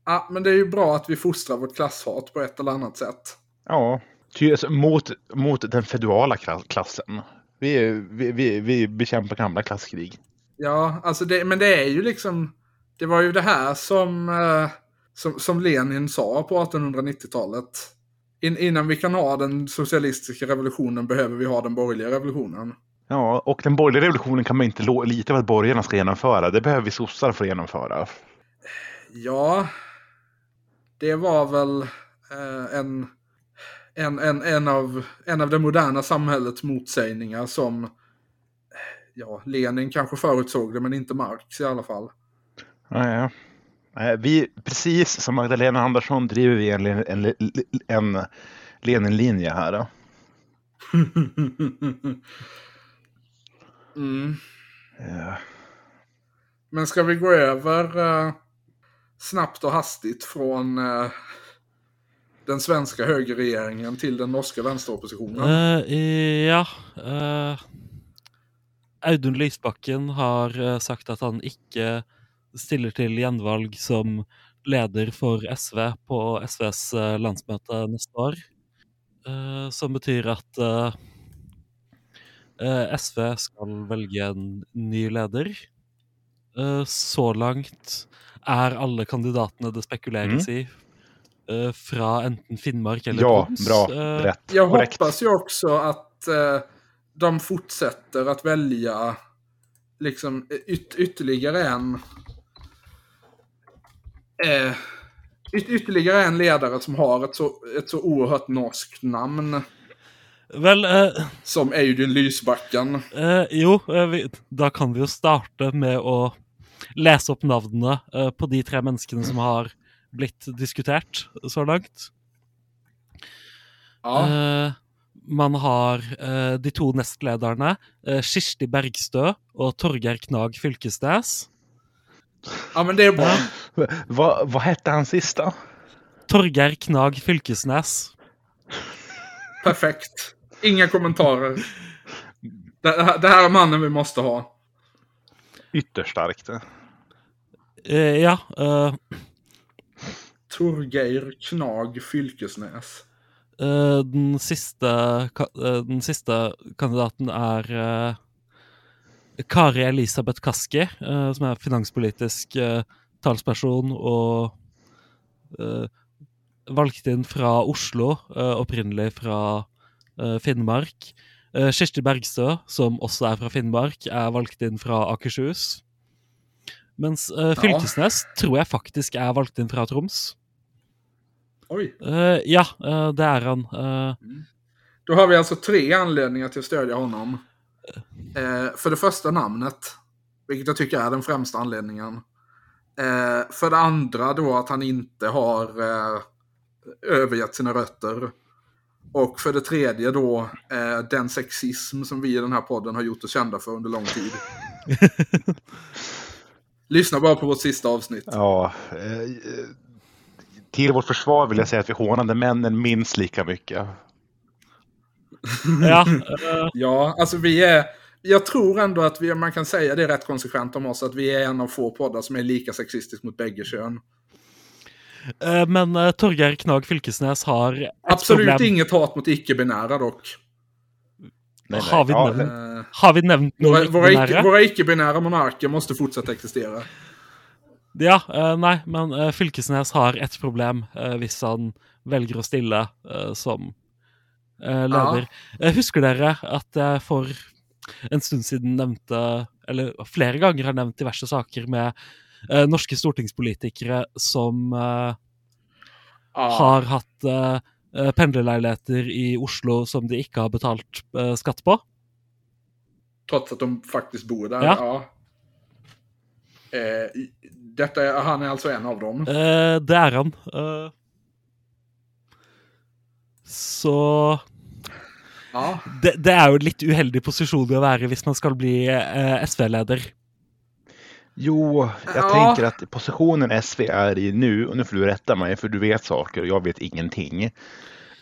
Ja, men det är ju bra att vi fostrar vårt klasshat på ett eller annat sätt. Ja, ty, alltså, mot, mot den feudala kla- klassen. Vi, vi, vi, vi bekämpar gamla klasskrig. Ja, alltså det, men det är ju liksom... Det var ju det här som, eh, som, som Lenin sa på 1890-talet. In, innan vi kan ha den socialistiska revolutionen behöver vi ha den borgerliga revolutionen. Ja, och den borgerliga revolutionen kan man inte lita på att borgarna ska genomföra. Det behöver vi sossar för att genomföra. Ja, det var väl eh, en, en, en, en, av, en av det moderna samhällets motsägningar som... Ja, Lenin kanske förutsåg det, men inte Marx i alla fall. Ja, ja. Nej, Vi, precis som Magdalena Andersson driver vi en, en, en Lenin-linje här. Då. mm. Ja. Men ska vi gå över eh, snabbt och hastigt från eh, den svenska högerregeringen till den norska vänsteroppositionen? Uh, ja. Uh, Audun Lysbakken har eh, sagt att han inte ställer till genvalg som leder för SV på SVs landsmöte nästa år. Uh, som betyder att uh, uh, SV ska välja en ny ledare. Så långt er alle kandidatene det spekuleres i, eh, fra enten Finnmark eller ja, Troms. bra. Rätt. Jag Korrekt. hoppas ju också att eh, de fortsätter att välja liksom yt ytterligare en yt ytterligare en ledare som har ett så, ett så oerhört norskt namn eh, som Audun Lysbacken. Jo, vi, da kan vi jo starte med å lese opp navnene eh, på de tre menneskene som har blitt diskutert så langt. Ja, Eh, man har eh, de to nestlederne, Kirsti Bergstø og Torgeir Knag Fylkesnes. ja men det är bra. Vad, vad hette han sista? Torgeir Knag Fylkesnes. Perfekt. Inga kommentarer. Det, här- det här är mannen vi måste ha. Ytterst starkt. Eh, ja, eh, Torgeir Knag Fylkesnäs. Eh, den, siste, ka- eh, den siste kandidaten er eh, Kari Elisabeth Kaski, eh, som er finanspolitisk eh, talsperson og eh, valgt inn fra Oslo, eh, opprinnelig fra eh, Finnmark. Eh, Kirsti Bergstø, som også er fra Finnmark, er valgt inn fra Akershus. Mens eh, Fylkesnes tror jeg faktisk er valgt inn fra Troms. Oj. Eh, ja, eh, det är han. Eh, Då har vi alltså tre anledningar till att stödja honom. För det första namnet, vilket jag tycker är den främsta anledningen. För det andra då att han inte har övergett sina rötter. Och för det tredje då eh, den sexism som vi i den här podden har gjort oss kända för under lång tid. Lyssna bara på vårt sista avsnitt. Ja, eh, till vårt försvar vill jag säga att vi hånade männen minst lika mycket. Ja, eh, Ja, alltså vi är... Jag tror ändå att vi, man kan säga det rätt konsekvent om oss, att vi är en av få poddar som är lika sexistisk mot bägge kön. Eh, men eh, Torgeir Knag Fylkesnes har Absolut problem. inget hat mot icke-binära dock. Nej, Har vi ja, nämnt- Eh, Har vi nämnt våra, några våra, icke, icke-binära? våra icke-binära monarker måste fortsätta existera. Ja, eh, nei, men eh, Fylkesnes har ett problem eh, hvis han velger å stille eh, som eh, leder. Eh, husker dere at jeg for en stund siden nevnte, eller flere ganger har nevnt diverse saker med eh, norske stortingspolitikere som eh, Ja, har hatt eh, eh, pendlerleiligheter i Oslo som de ikke har betalt eh, skatt på? Trots att de faktiskt bor där. Ja. Ja. Eh, i- detta är, han är alltså en av dem. Det er han. Så Ja. det, det er jo en litt uheldig posisjon å være hvis man skal bli eh, SV-leder. Jo, jag Ja. tänker att positionen SV är i nu, och nu får du rätta mig för du vet saker och jag vet ingenting.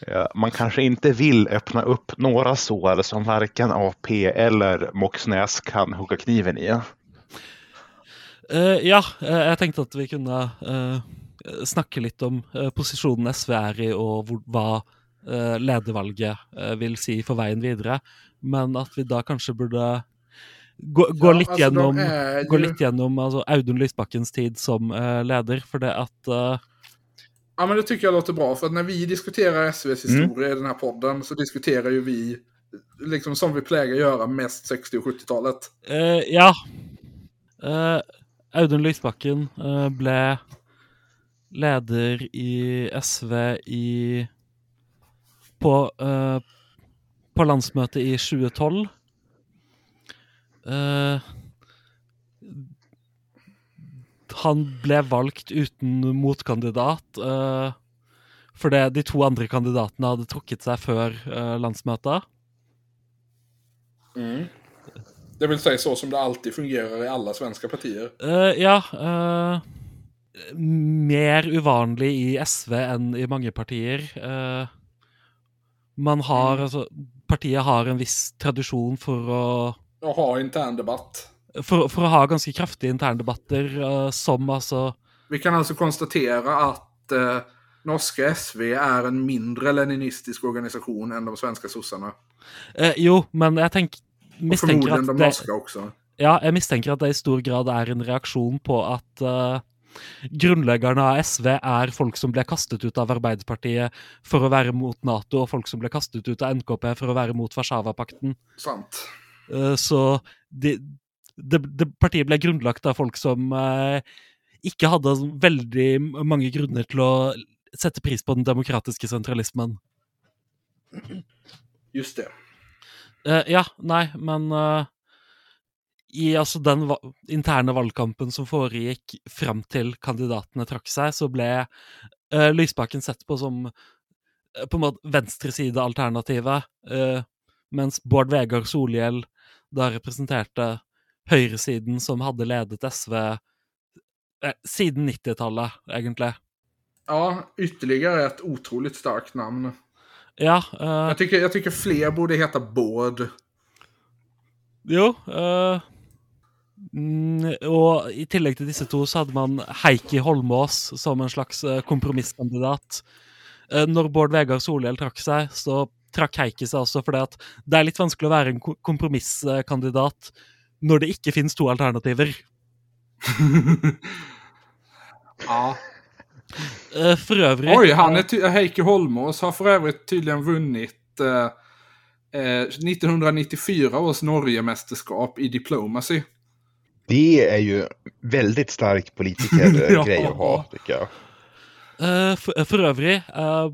Eh, Man kanske inte vill öppna upp några sår som varken AP eller Moxnäs kan hugga kniven i. Eh, ja, eh, jeg tenkte at vi kunne eh, snakke litt om posisjonen SV er i, hvor, hva eh, ledervalget eh, vil si for veien videre. Men at vi da kanskje burde gå, gå Ja, litt altså, gjennom er Gå jo- litt gjennom altså, Audun Lysbakkens tid som eh, leder, for det at eh, Ja, men det tycker jag låter bra. För att när vi diskuterar SVs Mm. historia i den här podden så diskuterar ju vi, liksom som vi plägar göra, mest 60 och 70-talet. Eh, ja. Audun Lysbakken eh, ble leder i SV i På, på landsmøtet i 2012. Eh, han ble valgt uten motkandidat. eh, fordi de to andre kandidatene hadde trukket seg før eh, landsmøtet. Det vill säga så som det alltid fungerar i alla svenska partier. Eh, ja. eh, mer uvanlig i SV enn i mange partier. Eh, man har altså Partiet har en viss tradisjon for å Och ha intern debatt. For, for å ha ganske kraftige interndebatter uh, som altså Vi kan alltså konstatera att eh, norska SV är en mindre leninistisk organisation än de svenska sossarna. eh, Jo, men Och mistenker förmodligen de det, norska också. ja, jeg mistenker at det i stor grad er en reaksjon på at eh, grunnleggerne av SV er folk som ble kastet ut av Arbeiderpartiet for å være mot Nato, og folk som ble kastet ut av NKP for å være mot Warszawapakten. Sant. Eh, Så det, det, det partiet ble grunnlagt av folk som eh, ikke hadde så veldig mange grunner til å sette pris på den demokratiske sentralismen. Just det. Eh, ja, nei, men eh, i altså den va interne valgkampen som foregikk fram til kandidatene trakk seg, så ble eh, Lysbakken sett på som eh, på en måte venstresidealternativet, uh, mens Bård Vegar Solhjell da representerte høyresiden som hadde ledet SV eh, siden 90-tallet, egentlig. Ja, ytterligare ett otroligt starkt namn. Ja, eh, Jag tycker, jag tycker fler borde heta Bård. Jo. eh, mm, og i tillegg til disse to så hadde man Heikki Holmås som en slags eh, kompromisskandidat. Eh, når Bård Vegar Solhjell trakk seg, så trakk Heikki seg også at det er litt vanskelig å være en ko- kompromisskandidat når det ikke finnes to alternativer. Ja. Eh, for øvrig Oj, han är ty- Heikki Holmås har för övrigt tydligen vunnit eh, eh, 1994 års Norgemästerskap i Diplomacy. Det är ju väldigt stark politikergrej Ja. att ha, tycker jag. Eh, for, for øvrig, eh,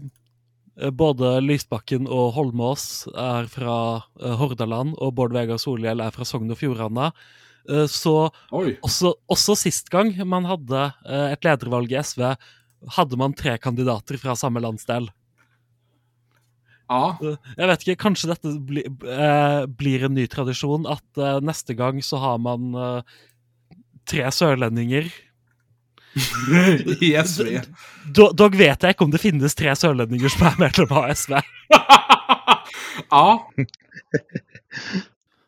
både Lysbakken og Holmås er fra eh, Hordaland, og Bård Vegar Solhjell er fra Sogn og Fjordane. Eh, så også, også sist gang man hadde eh, et ledervalg i SV, hadde man tre kandidater fra samme landsdel. Ja, Eh, Jeg vet ikke, kanskje dette bli, eh, blir en ny tradisjon, at eh, neste gang så har man eh, tre sørlendinger. i SV. Dog vet jeg ikke om det finnes tre sørlendinger som er medlem av SV. ja,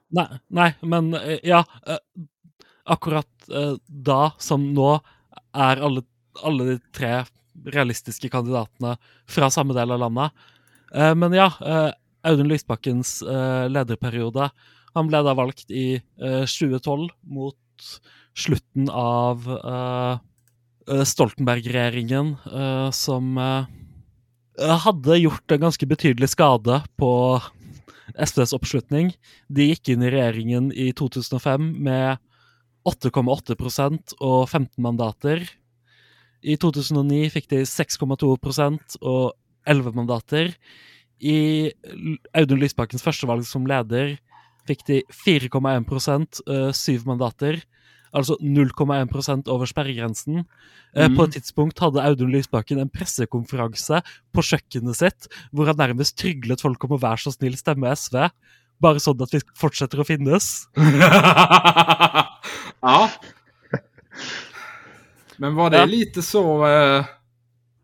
Nei, nei men eh, ja. eh, akkurat eh, da som nå er alle, alle de tre realistiske kandidatene fra samme del av landet. Men ja, Audun Lysbakkens lederperiode Han ble da valgt i eh, 2012 mot slutten av Eh, Stoltenberg-regjeringen, eh, som eh, hadde gjort en ganske betydelig skade på SVs oppslutning. De gikk inn i regjeringen i 2005 med 8,8% og 15 mandater. I 2009 fikk de 6,2% og 11 mandater. I Audun Lysbakkens førstevalg som leder fikk de 4,1 eh, syv mandater. Altså 0,1 over sperregrensen. Eh, På Mm. et tidspunkt hadde Audun Lysbakken en pressekonferanse på kjøkkenet sitt hvor han nærmest tryglet folk om å være så snill stemme SV. Bare sånn at vi fortsetter å finnes. ja. Men var det Ja. lite så... Eh,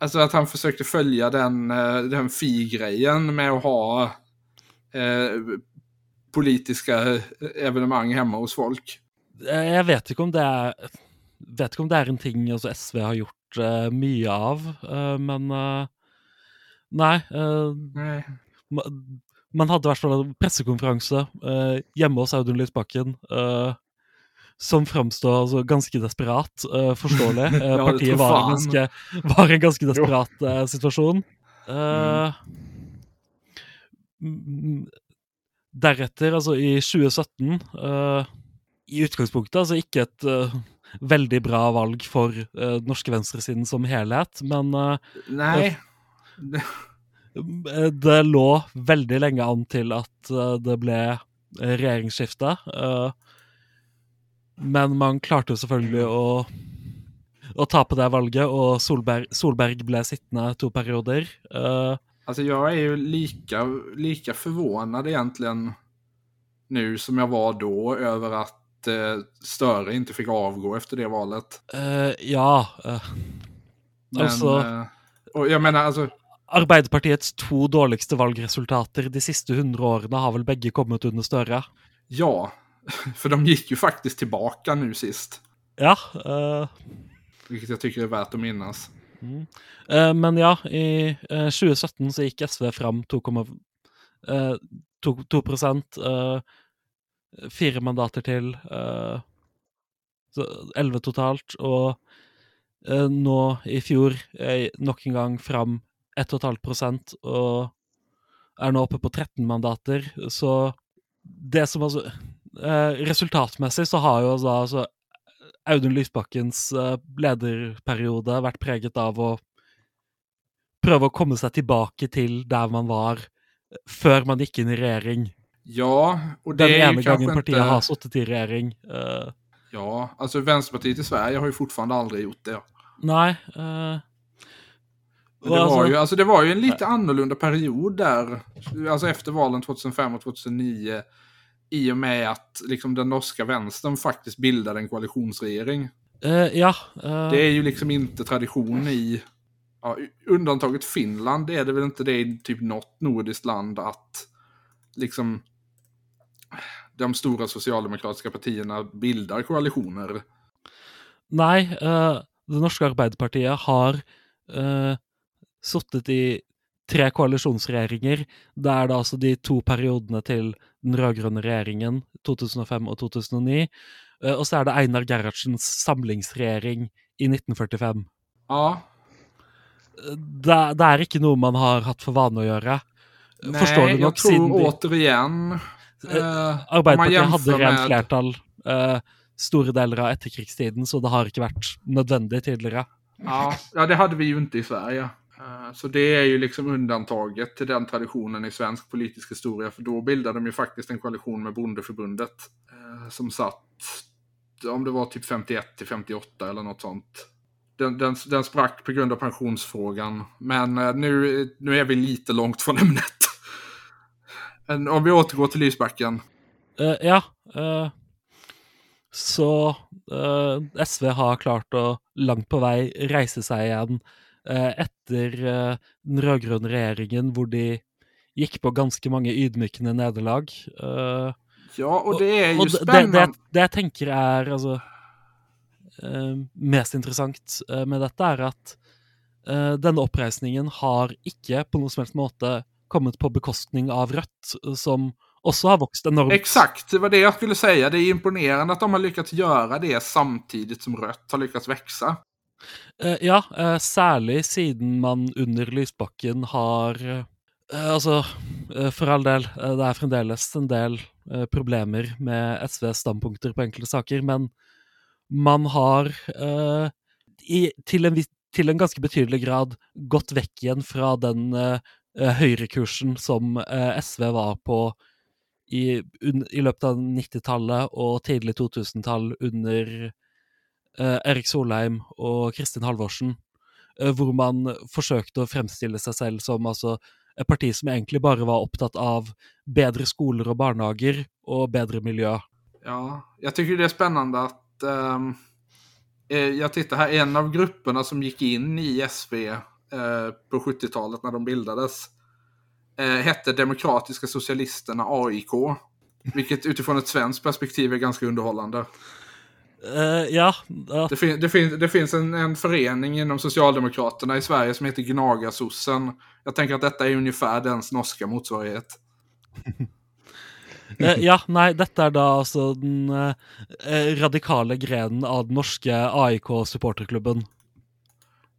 alltså att han försökte följa den, eh, den fi-grejen med att ha eh, politiska evenemang hemma hos folk? Eh, Jeg vet ikke om det er vet ikke om det er en ting altså, SV har gjort eh, mye av, eh, men eh, Nei. Nej. ma- man hadde i hvert fall en pressekonferanse hjemme hos Audun Lysbakken som framstår altså, ganske desperat, eh, forståelig. Ja, det partiet var, en ganske, var en ganske desperat eh, situasjon. Mm, Deretter, altså i 2017 eh, I utgangspunktet altså ikke et eh, veldig bra valg for eh, den norske venstresiden som helhet, men eh, Nej. Eh, Det lå veldig lenge an til at eh, det ble eh, regjeringsskifte. eh, Men man klarte jo selvfølgelig å, å tape det valget, og Solberg, Solberg ble sittende to perioder. Eh, Alltså jag är ju lika, lika förvånad egentligen nu som jag var då över att eh, Störe inte fick avgå efter det valet. eh, ja eh, Men, Alltså- och jag menar alltså, Arbeiderpartiets to dårligste valgresultater de siste 100 årene har vel begge kommet under Støre. ja. För de gick ju faktiskt tillbaka nu sist. Ja. eh, Vilket jag tycker är värt att minnas. Eh, men ja, i eh, 2017 så gikk SV fram 2,2 uh, 2, 2 eh, Fire mandater til. eh, så 11 totalt. Og eh, nå i fjor eh, nok en gang fram 1,5 og er nå oppe på 13 mandater. Så det som altså eh, Resultatmessig så har jo altså, altså Audun Lysbakkens eh, lederperiode vært preget av å prøve å komme seg tilbake til der man var eh, før man gikk inn i regjering. Ja, och det Den är ju kanske partiet har inte... sittet i regjering. eh, Ja, alltså Vänsterpartiet i Sverige har ju fortfarande aldrig gjort det. Men och Det var, alltså- ju, alltså det var ju en lite annorlunda period där, alltså efter valen 2005 och 2009, i och med att liksom, den norska vänstern faktiskt bildade en koalitionsregering. eh, ja. eh, Det är ju liksom inte tradition i, ja, undantaget Finland är det väl inte det i typ något nordiskt land att liksom de stora socialdemokratiska partierna bildar koalitioner. Nei, eh, det norske Arbeiderpartiet har uh, sittet i tre koalisjonsregjeringer. Det da altså de to periodene til den rød-grønne regjeringen, 2005 og 2009. eh, og så er det Einar Gerhardsens samlingsregjering i 1945. Ja, Det, det er ikke noe man har hatt for vane å gjøre. Forstår du jag nok, tror siden de, återigen... man Arbeiderpartiet hadde rent med- flertall eh, store deler av etterkrigstiden, så det har ikke vært nødvendig tidligere. Ja, ja, det hade vi ju inte i Sverige. Eh, Så det är ju liksom undantaget till den traditionen i svensk politisk historia. För då bildade de ju faktiskt en koalition med Bondeförbundet. Som satt, om det var typ 51 till 58 eller något sånt. Den, den, den sprack på grund av pensionsfrågan. Men nu, nu är vi lite långt från ämnet. En- Om vi återgår till Lysbacken. Eh, ja. eh, så eh, SV har klart å langt på vei reise seg igjen etter den rød-grønne regjeringen, hvor de gikk på ganske mange ydmykende nederlag. Ja, och det är ju og det, det, det, jeg tenker er altså mest interessant eh, med dette, er at denne oppreisningen har ikke på noen som helst måte kommet på bekostning av Rødt, som også har vokst enormt. Exakt, det var det jag skulle säga. Det är imponerande att de har lyckats göra det samtidigt som Rött har lyckats växa. Eh, ja, eh, særlig siden man under Lysbakken har eh, Altså, for all del, det er fremdeles en del problemer med SVs standpunkter på enkelte saker, men man har eh, i, til, en, til en ganske betydelig grad gått vekk igjen fra den eh, Eh, høyrekursen som eh, SV var på i, un, i løpet av 90-tallet og tidlig 2000-tall under eh, Erik Solheim og Kristin Halvorsen, eh, hvor man forsøkte å fremstille seg selv som altså et parti som egentlig bare var opptatt av bedre skoler og barnehager og bedre miljø. Ja, jag tycker det är spännande att um, eh, jag tittar här, en av grupperna som gick in i SV på 70-talet när de bildades eh, hette Demokratiska Socialisterna AIK. Vilket utifrån ett svenskt perspektiv är ganska underhållande. Eh, ja, ja, Det, fin det, fin det finns en, en förening inom Socialdemokraterna i Sverige som heter Gnagarsossen. Jag tänker att detta är ungefär dens norska motsvarighet. eh, ja, nei, dette er da altså den eh, eh, radikale grenen av den norske AIK-supporterklubben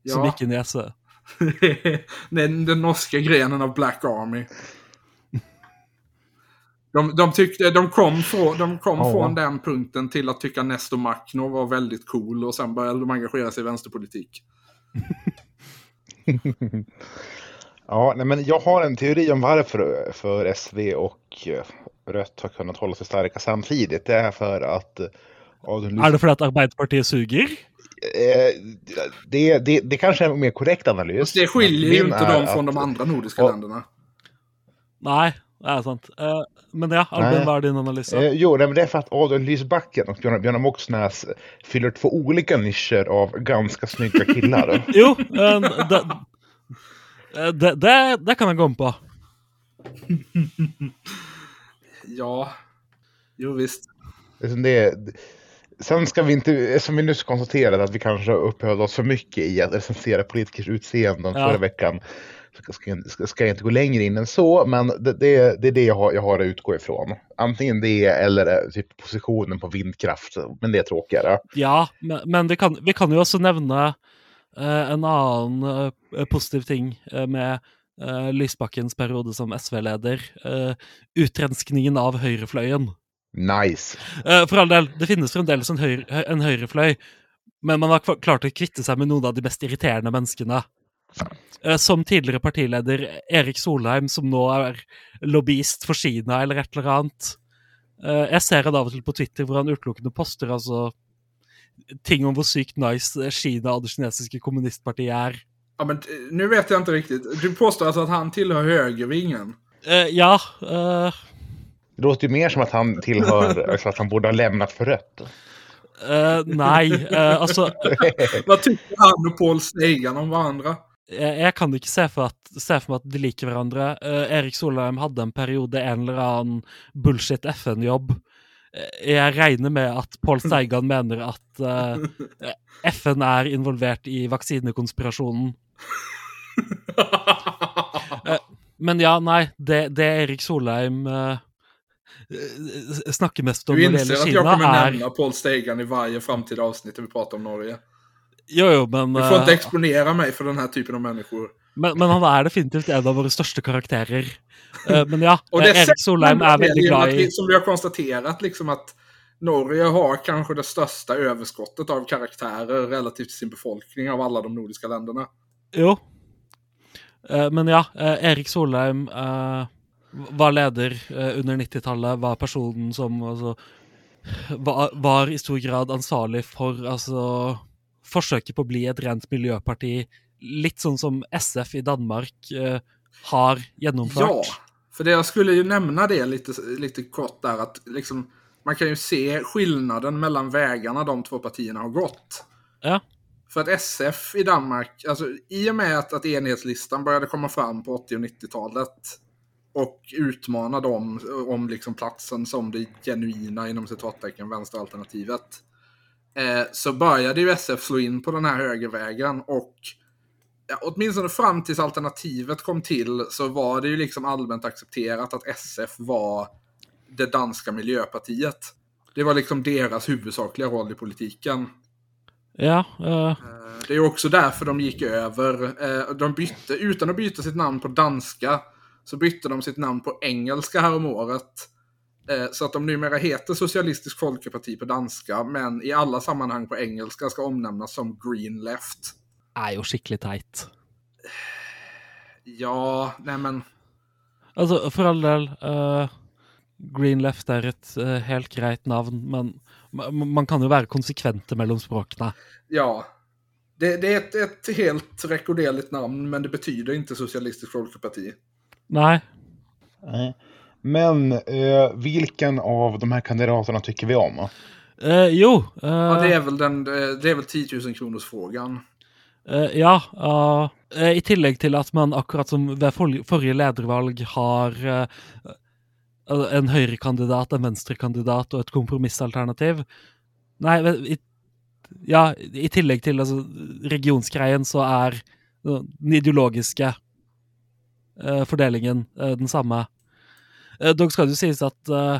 som Ja, gikk inn i SV. den, den norska grenen av Black Army. De, de, tyckte, de kom, från, de kom Ja. från den punkten till att tycka Nestor Makhno var väldigt cool och sen började de engagera sig i vänsterpolitik. Ja, nej, men jag har en teori om varför för SV och eh, Rött har kunnat hålla sig starka samtidigt. Det är för att eh, Adolf Er det fordi at Arbeiderpartiet suger? Eh, det, det, det kanske är en mer korrekt analys. Fast det skiljer ju inte är dem att- från de andra nordiska Ja. länderna. Nei, det er sant. Eh, men ja, Albin, hva er din analyse? Eh, jo, nej, men det är för att Adolf Lysbacken och Björn, Björn Moxnäs fyller två olika nischer av ganska snygga killar. Jo, eh, det, det, det, det kan jeg gå på. Ja, jo visst. Det, sen ska vi inte, som vi nyss konstaterade att vi kanske uppehöll oss för mycket i att recensera politikers utseenden Ja. förra veckan. Ska, jag- ska, ska jag inte gå längre in än så, men det, det, det är det jag har, jag har att utgå ifrån. Antingen det eller eh, typ positionen på vindkraft, men det är tråkigare. Ja, men, men kan, vi kan jo også nevne eh, en annen eh, positiv ting eh, med eh, Lysbakkens periode som SV-leder. Uh, utrenskningen av høyrefløyen. Nice. Eh, for all del, det finnes fremdeles en, høyre, hø- en høyrefløy, men man har klart å kvitte seg med noen av de mest irriterende menneskene. Eh, som tidligere partileder Erik Solheim, som nå er lobbyist for Kina eller et eller annet. Eh, jeg ser han av og til på Twitter hvor han utelukkende poster altså ting om hvor sykt nice Kina og det kinesiske kommunistpartiet er. Ja, men nu vet jag inte riktigt. Du påstår alltså att han tillhör högervingen? Eh, ja eh, Det låter ju mer som att han tillhör, alltså att han borde ha lämnat för rött. eh, Nei, eh, altså Vad tycker han och Paul Steigan om varandra? jeg, jeg kan ikke se for, at, se for meg at de liker hverandre. Eh, Erik Solheim hadde en periode en eller annen bullshit FN-jobb. Eh, jeg regner med at Pål Steigan mener at eh, FN er involvert i vaksinekonspirasjonen. Men ja, nei, det, det Erik Solheim eh, eh, snakker mest om Du inser att jag kommer er nämna Paul Steigan i varje framtida avsnitt där vi pratar om Norge. Jo, jo, men Du får inte eh, exponera mig för den här typen av människor. Men, men han er definitivt en av våre største karakterer. Eh, men ja, Och det eh, Erik Solheim genom att glad i Som vi har konstaterat, liksom att Norge har kanske det största överskottet av karaktärer relativt till sin befolkning av alla de nordiska länderna. Jo. Eh, men ja, eh, Erik Solheim eh, var leder eh, under 90-tallet, var personen som altså, var, var i stor grad ansvarlig for altså, forsøket på å bli et rent miljøparti. Litt sånn som SF i Danmark eh, har Ja, gjennomført. För det jag skulle ju nämna det lite, lite kort där att liksom, man kan ju se skillnaden mellan vägarna de två partierna har gått. Ja. För att SF i Danmark, alltså i och med att, att enhetslistan började komma fram på 80 och 90-talet och utmana dem om liksom platsen som det genuina inom citattecken vänsteralternativet. Eh, så började ju SF slå in på den här högervägen och ja, åtminstone fram tills alternativet kom till så var det ju liksom allmänt accepterat att SF var det danska miljöpartiet. Det var liksom deras huvudsakliga roll i politiken. Ja, eh, Det är också därför de gick över. eh, De bytte, utan att byta sitt namn på danska, så bytte de sitt namn på engelska häromåret. Eh, Så att de numera heter Socialistisk Folkeparti på danska, men i alla sammanhang på engelska ska omnämnas som Green Left. er jo skikkelig teit. Ja, nej men... Altså, for all del, eh, Green Left er et eh, helt greit navn, men ma- man kan jo være konsekvente mellom språkene. Ja. Det, det är ett, ett helt rekorderligt namn, men det betyder inte Socialistisk Folkeparti. Nei. Nej. Men eh, vilken av de här kandidaterna tycker vi om? Eh, jo eh, Ja, det är väl den, det är väl 10 000 kronors frågan. Eh, ja, eh, i tillegg til at man akkurat som ved for forrige ledervalg har eh, eh, en høyrekandidat, en venstrekandidat og et kompromissalternativ. Vel, i, ja, i tillegg til altså, regionsgreien så eh, den ideologiske eh, Eh, fordelingen eh, den samme. Eh, dog skal det jo sies at eh,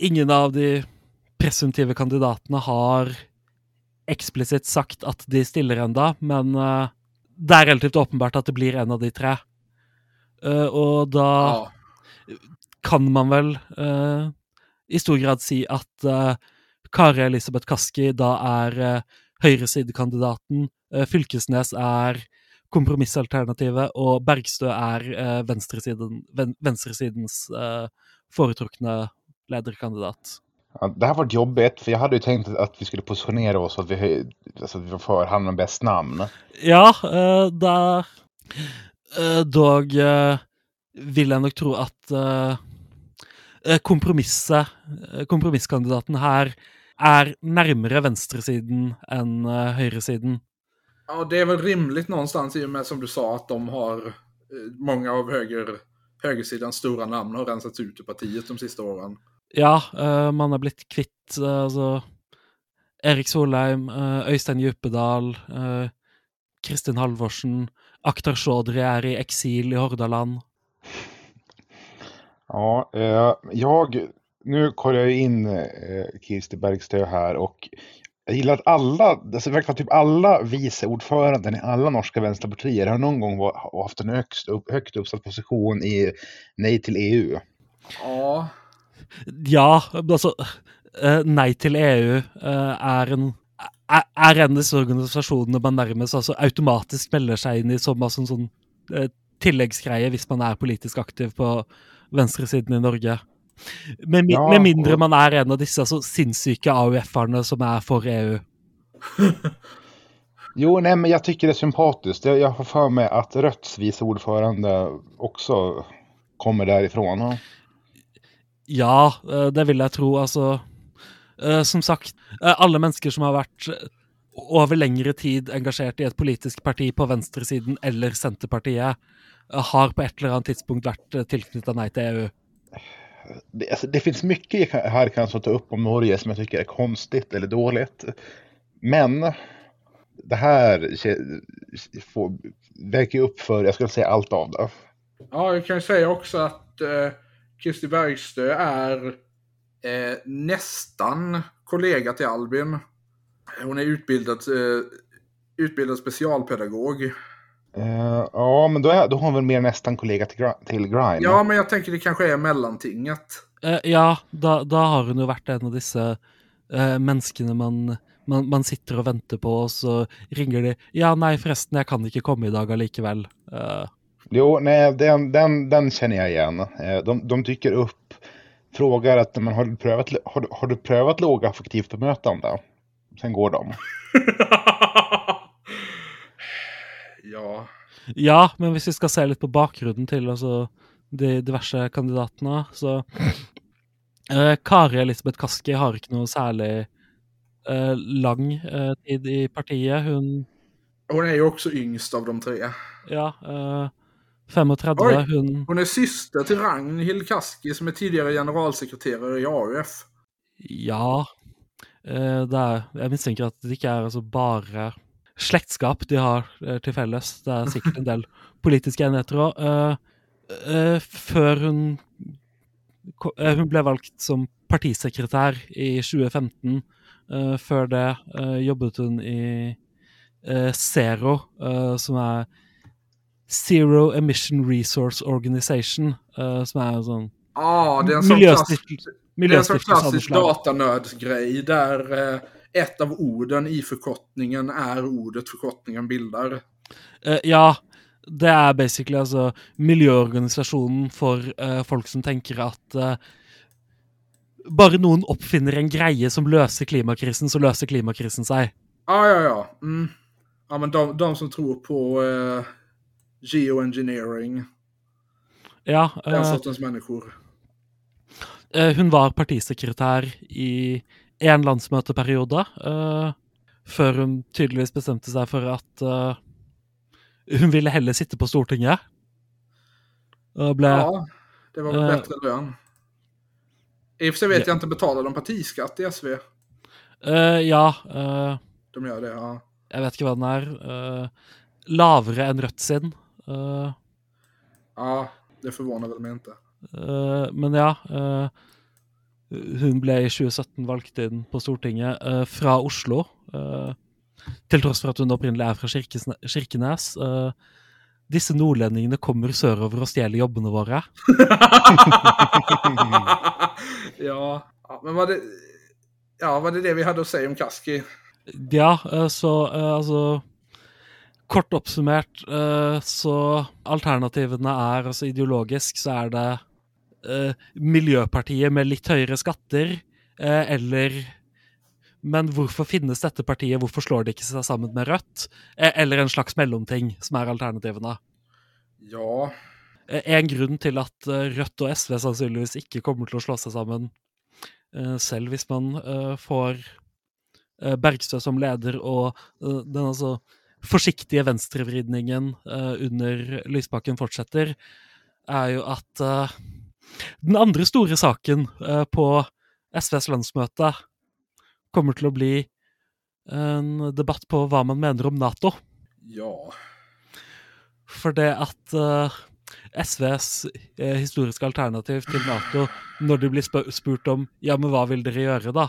ingen av de presumptive kandidatene har eksplisitt sagt at de stiller enda, men det er relativt åpenbart at det blir en av de tre. Eh, og da Ja. kan man vel i stor grad si at eh, Kari Elisabeth Kaski da er uh, høyresidekandidaten, Fylkesnes er kompromissalternativet, og Bergstø er eh, venstresiden, ven, venstresidens eh, foretrukne lederkandidat. Ja, det här var jobbigt, för jag hade ju tänkt att vi skulle positionera oss så att vi, höj- alltså att vi var för han med bäst namn. Ja, eh, da eh, Dog eh, vil jeg nok tro at eh, eh, kompromisset, eh, kompromisskandidaten her, er nærmere venstresiden enn eh, høyresiden. Ja, det är väl rimligt någonstans i och med som du sa att de har eh, många av höger, högersidans stora namn har rensats ut ur partiet de sista åren. Ja, eh, man har blitt kvitt eh, altså Erik Solheim, Øystein Djupedal, Kristin Halvorsen, Akhtar Chaudhry er i eksil i Hordaland. Ja, jag, nu kollar jag in Kirsti Bergstö här och jag gillar att alla, alltså verkligen typ alla vice ordföranden i alla norska vänsterpartier har någon gång var, haft en högst, upp, högt uppsatt position i Nej till EU. Ja, Ja, altså eh, Nei til EU eh, er en er en av disse organisasjonene man nærmest altså, automatisk melder seg inn i som altså, en sånn eh, tilleggsgreie hvis man er politisk aktiv på venstresiden i Norge. Med, mi- Ja, med mindre man er en av disse altså, sinnssyke AUF-erne som for E EU. Jo, nej, men jag tycker det är sympatiskt. Jag, jag har för mig att Röts vice ordförande också kommer därifrån. Ja. Ja, eh, det vil jeg tro. Altså eh, Som sagt, eh, alle mennesker som har vært eh, over lengre tid engasjert i et politisk parti på venstresiden eller Senterpartiet, eh, har på et eller annet tidspunkt vært tilknytta Nei til E EU. Det, alltså, det finns mycket jag kan- här kanske att ta upp om Norge som jag tycker är konstigt eller dåligt. Men det här får, väger ju upp för, jag skulle säga allt av det. ja jag kan ju säga också att eh, Kristi Bergstö är eh, nästan kollega till Albin. Hon är utbildad, eh, utbildad specialpedagog. Eh, ja, men då, är, då har hon väl mer nästan kollega till, till Grime. Ja, men jag tänker det kanske är mellantinget. Eh, ja, da, da har hun jo vært en av disse eh, menneskene man, man, man sitter og venter på, og så ringer de 'Ja, nei, forresten, jeg kan ikke komme i dag allikevel'. Eh, Jo, nej, den, den, den känner jag igen. De, de dyker upp, frågar att man har du prövat, har, du- har du prövat lågaffektivt bemötande? Sen går de. ja. Ja, men hvis vi skal se litt på bakgrunnen til altså, de diverse kandidatene. Så eh, Kari Elisabeth Kaski har ikke noe særlig eh, lang eh, tid i partiet. Hun Hon är ju också yngst av de tre. Ja, eh, 35. Oj. Hun Hon är syster till Ragnhild Kaski som är tidigare generalsekreterare i AUF. Ja. det er, jeg mistenker at det ikke er altså bare slektskap de har eh, til felles. Det er sikkert en del politiske enigheter òg. før hun eh, Hun ble valgt som partisekretær i 2015. Eh, før det eh, jobbet hun i eh, Zero, eh, som er Zero Emission Resource Organization, eh, som er en sånn Ja, det är en sån klass, miljøstiftelse. det är en sån miljøstiftelse av noe klassisk datanördsgrej där eh, ett av orden i förkortningen är ordet förkortningen bildar. Eh, ja, det er basically altså miljøorganisasjonen for eh, folk som tenker at eh, bare noen oppfinner en greie som løser klimakrisen, så løser klimakrisen seg. Ja, ja, ja. Mm. Ja, men de, de som tror på eh, geoengineering, Ja, den sortens människor. hun var partisekretær i én landsmøteperiode, eh, før hun tydeligvis bestemte seg for at eh, hun ville heller sitte på Stortinget. Ble Ja, det var väl Eh. bättre lön. I och för sig vet jag inte, betalar de partiskatt i SV? eh, Ja. eh, De gör det, ja. Jeg vet ikke hva den er. eh, lavere enn Rødt sin. Eh, Ja, det förvånar väl mig inte. men ja. Hun ble i 2017 valgt inn på Stortinget eh, fra Oslo. eh, til tross for at hun opprinnelig er fra Kirkesne Kirkenes. Eh, disse nordlendingene kommer sørover og stjeler jobbene våre. ja. men var det... Ja, var det det vi hade att säga om Kaski? Ja, så altså Kort oppsummert, så alternativene er altså ideologisk så er det eh, Miljøpartiet med litt høyere skatter, eh, eller Men hvorfor finnes dette partiet, hvorfor slår de ikke seg sammen med Rødt? Eh, eller en slags mellomting, som er alternativene. Ja, En grunn til at eh, Rødt og SV sannsynligvis ikke kommer til å slå seg sammen, selv hvis man får Bergstø som leder og den altså forsiktige venstrevridningen under Lysbakken fortsetter, er jo at den andre store saken eh, på SVs landsmøte kommer til å bli en debatt på hva man mener om Nato. ja. For det at eh, SVs eh, historiske alternativ til Nato, når de blir spurt om ja, men hva vil dere gjøre da,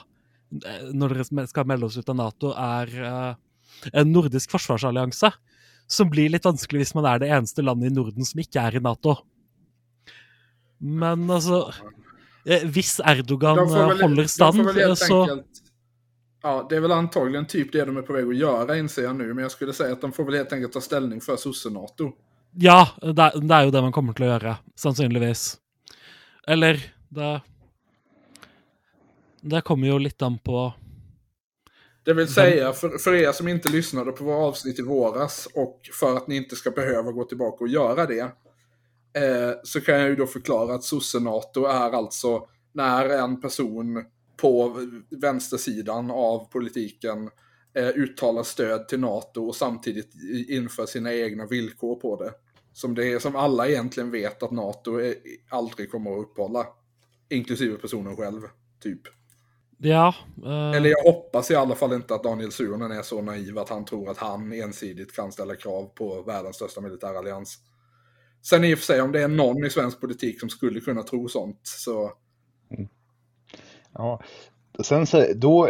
Eh, når dere sm- skal melde oss ut av Nato, er eh, en nordisk forsvarsallianse. Som blir litt vanskelig hvis man er det eneste landet i Norden som ikke er i Nato. Men altså eh, Hvis Erdogan eh, väl- holder de stand, eh, så enkelt- Ja, det är väl antagligen typ det de är på väg att göra inser jag nu. Men jag skulle säga att de får väl helt enkelt ta ställning för sosse-NATO. Ja, det det er jo det man kommer til å gjøre, sannsynligvis. Eller det Det kommer jo litt an på Det vill säga, för, för er som inte lyssnade på våra avsnitt i våras och för att ni inte ska behöva gå tillbaka och göra det. Eh, så kan jag ju då förklara att sosse-NATO är alltså när en person på vänstersidan av politiken eh, uttalar stöd till NATO och samtidigt inför sina egna villkor på det. Som, det är, som alla egentligen vet att NATO är, aldrig kommer att uppehålla. Inklusive personen själv, typ. Ja. eh, Eller jag hoppas i alla fall inte att Daniel Suhonen är så naiv att han tror att han ensidigt kan ställa krav på världens största militärallians. Sen i och för sig om det är någon i svensk politik som skulle kunna tro sånt så... Ja. Sen så, då,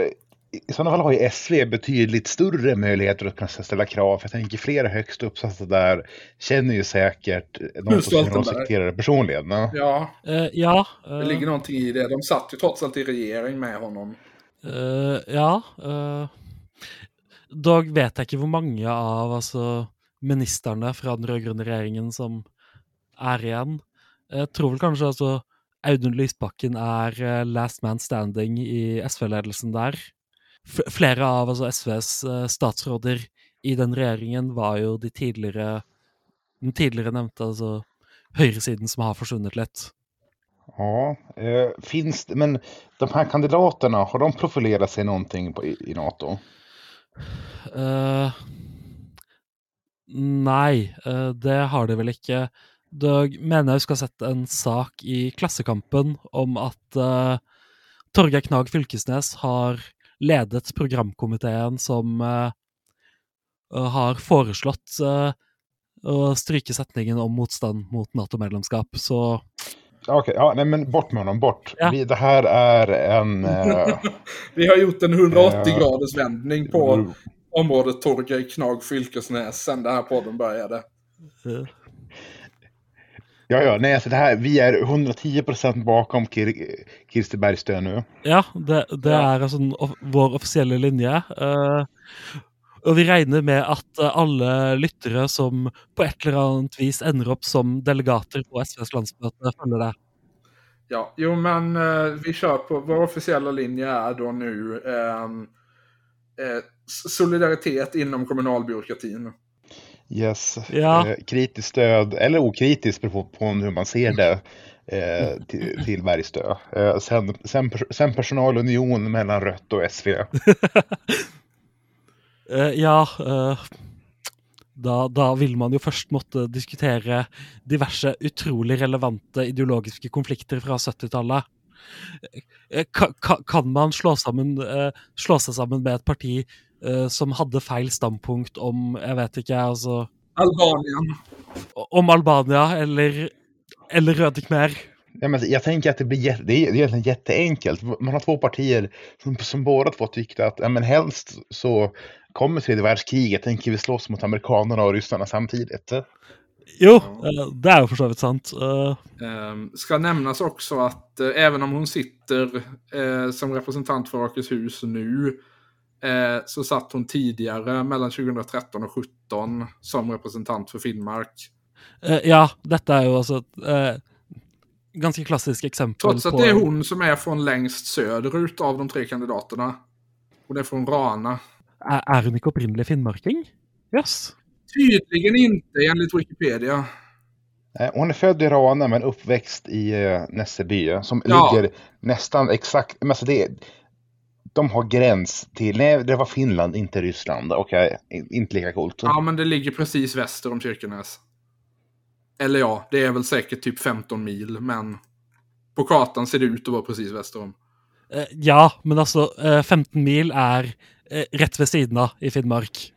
i sådana fall har ju SV betydligt större möjligheter att kunna ställa krav. För jag tänker flera högst uppsatta där känner ju säkert någon som generalsekreterare personligen. Ja. Ja, eh, ja. det eh, ligger någonting i det. De satt ju trots allt i regering med honom. eh, ja. eh, dog vet jeg ikke hvor mange av altså, ministerne fra den rød-grønne regjeringen som er igjen. Jeg tror vel kanskje altså Audun Lysbakken er eh, last man standing i SV-ledelsen der. Flere av altså, SVs eh, statsråder i den regjeringen var jo de tidligere Den tidligere nevnte altså høyresiden som har forsvunnet litt. Ja, eh, finns det, men de här kandidaterna, har de profilerat sig någonting på, i, NATO? Nei, eh, det har de vel ikke. Det mener jeg husker jeg har sett en sak i Klassekampen om at uh, Torgeir Knag Fylkesnes har ledet programkomiteen som eh, har foreslått eh, å stryke setningen om motstand mot Nato-medlemskap. Så Okej, ja, nej men bort med honom, bort. Ja. Vi, det här är en... Eh, Vi har gjort en 180 Ja. graders vändning på området Torgeir Knag Fylkesnäs sen den här podden började. Ja, ja, nej, alltså det här, vi är 110% bakom Kir, Kirsti Bergstø nu. ja, det, det Ja. den off vår offisielle linje. eh, og vi regner med at eh, alle lyttere som på et eller annet vis ender opp som delegater på SVs landsmøte, følger det. Ja, jo men eh, vi kör på, vår officiella linje är då nu eh, s- solidaritet inom kommunalbyråkratin. Yes, Ja. eh, kritiskt stöd, eller okritiskt beroende på, på hur man ser det, eh, till, till Bergstø. Eh, sen, sen, sen personalunion mellan Rött och SV. Eh, ja, eh, da, da vil man jo først måtte diskutere diverse utrolig relevante ideologiske konflikter fra 70-tallet. Eh, ka, ka, kan man slå, sammen, slå seg sammen med et parti eh, som hadde feil standpunkt om jeg vet ikke, altså Albanien. Om Albania eller, eller Røde Khmer? Ja, men jag tänker att det blir det är, det är egentligen jätteenkelt. Man har två partier som, som båda två tyckte att ja, men helst så kommer tredje världskriget, tänker vi slåss mot amerikanerna och ryssarna samtidigt. Jo, eh, det jo for så sant. Eh, Eh, ska nämnas också att även om hon sitter som representant för Akershus nu eh, så satt hon tidigare mellan 2013 och 2017 som representant för Finnmark. eh, ja, dette er jo altså et eh, ganske klassisk eksempel Trots att på det är hon som är från längst söderut av de tre kandidaterna. Hon är från Rana. Er hun ikke opprinnelig finnmarking? Jøss. Tydligen inte enligt Wikipedia. Eh, Hon är född i Rana men uppväxt i eh, Nässelby som Ja. ligger nästan exakt, men alltså det, de har gräns till, nej det var Finland, inte Ryssland. Okej, in- inte lika coolt. Ja, men det ligger precis väster om Kirkenäs. Eller ja, det är väl säkert typ 15 mil, men på kartan ser det ut att vara precis väster om. Eh, ja, men altså, eh, 15 mil er eh, rett ved siden av i Finnmark.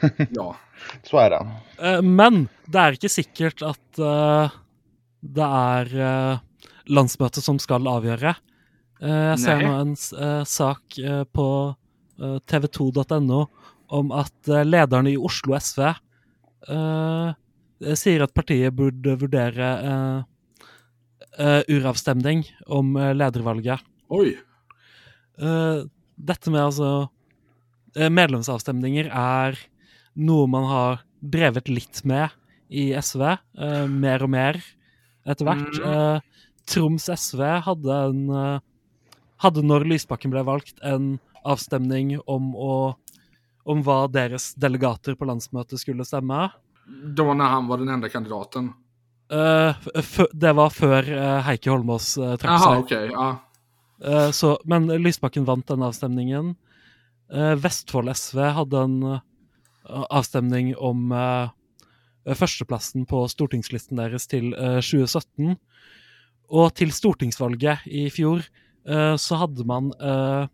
Ja. Så är det. Eh, men det er ikke sikkert at eh, det eh, landsmøtet som skal avgjøre. Eh, jeg ser nå en eh, sak eh, på eh, tv2.no om at eh, lederne i Oslo SV eh, sier at partiet burde vurdere eh, eh, uravstemning om ledervalget. Oj. Eh, dette med altså Medlemsavstemninger er noe man har drevet litt med i SV, mer og mer etter hvert. Mm. Troms SV hadde en eh, Hadde når Lysbakken ble valgt, en avstemning om å om hva deres delegater på landsmøtet skulle stemme. Då när han var den enda kandidaten. Fø- det var før eh, Heikki Holmås uh, trakk seg. okej. ja. Eh, så, men Lysbakken vant den avstemningen. Eh, Vestfold SV hadde en eh, avstemning om eh, førsteplassen på stortingslisten deres til eh, 2017. Og til stortingsvalget i fjor eh, så hadde man eh,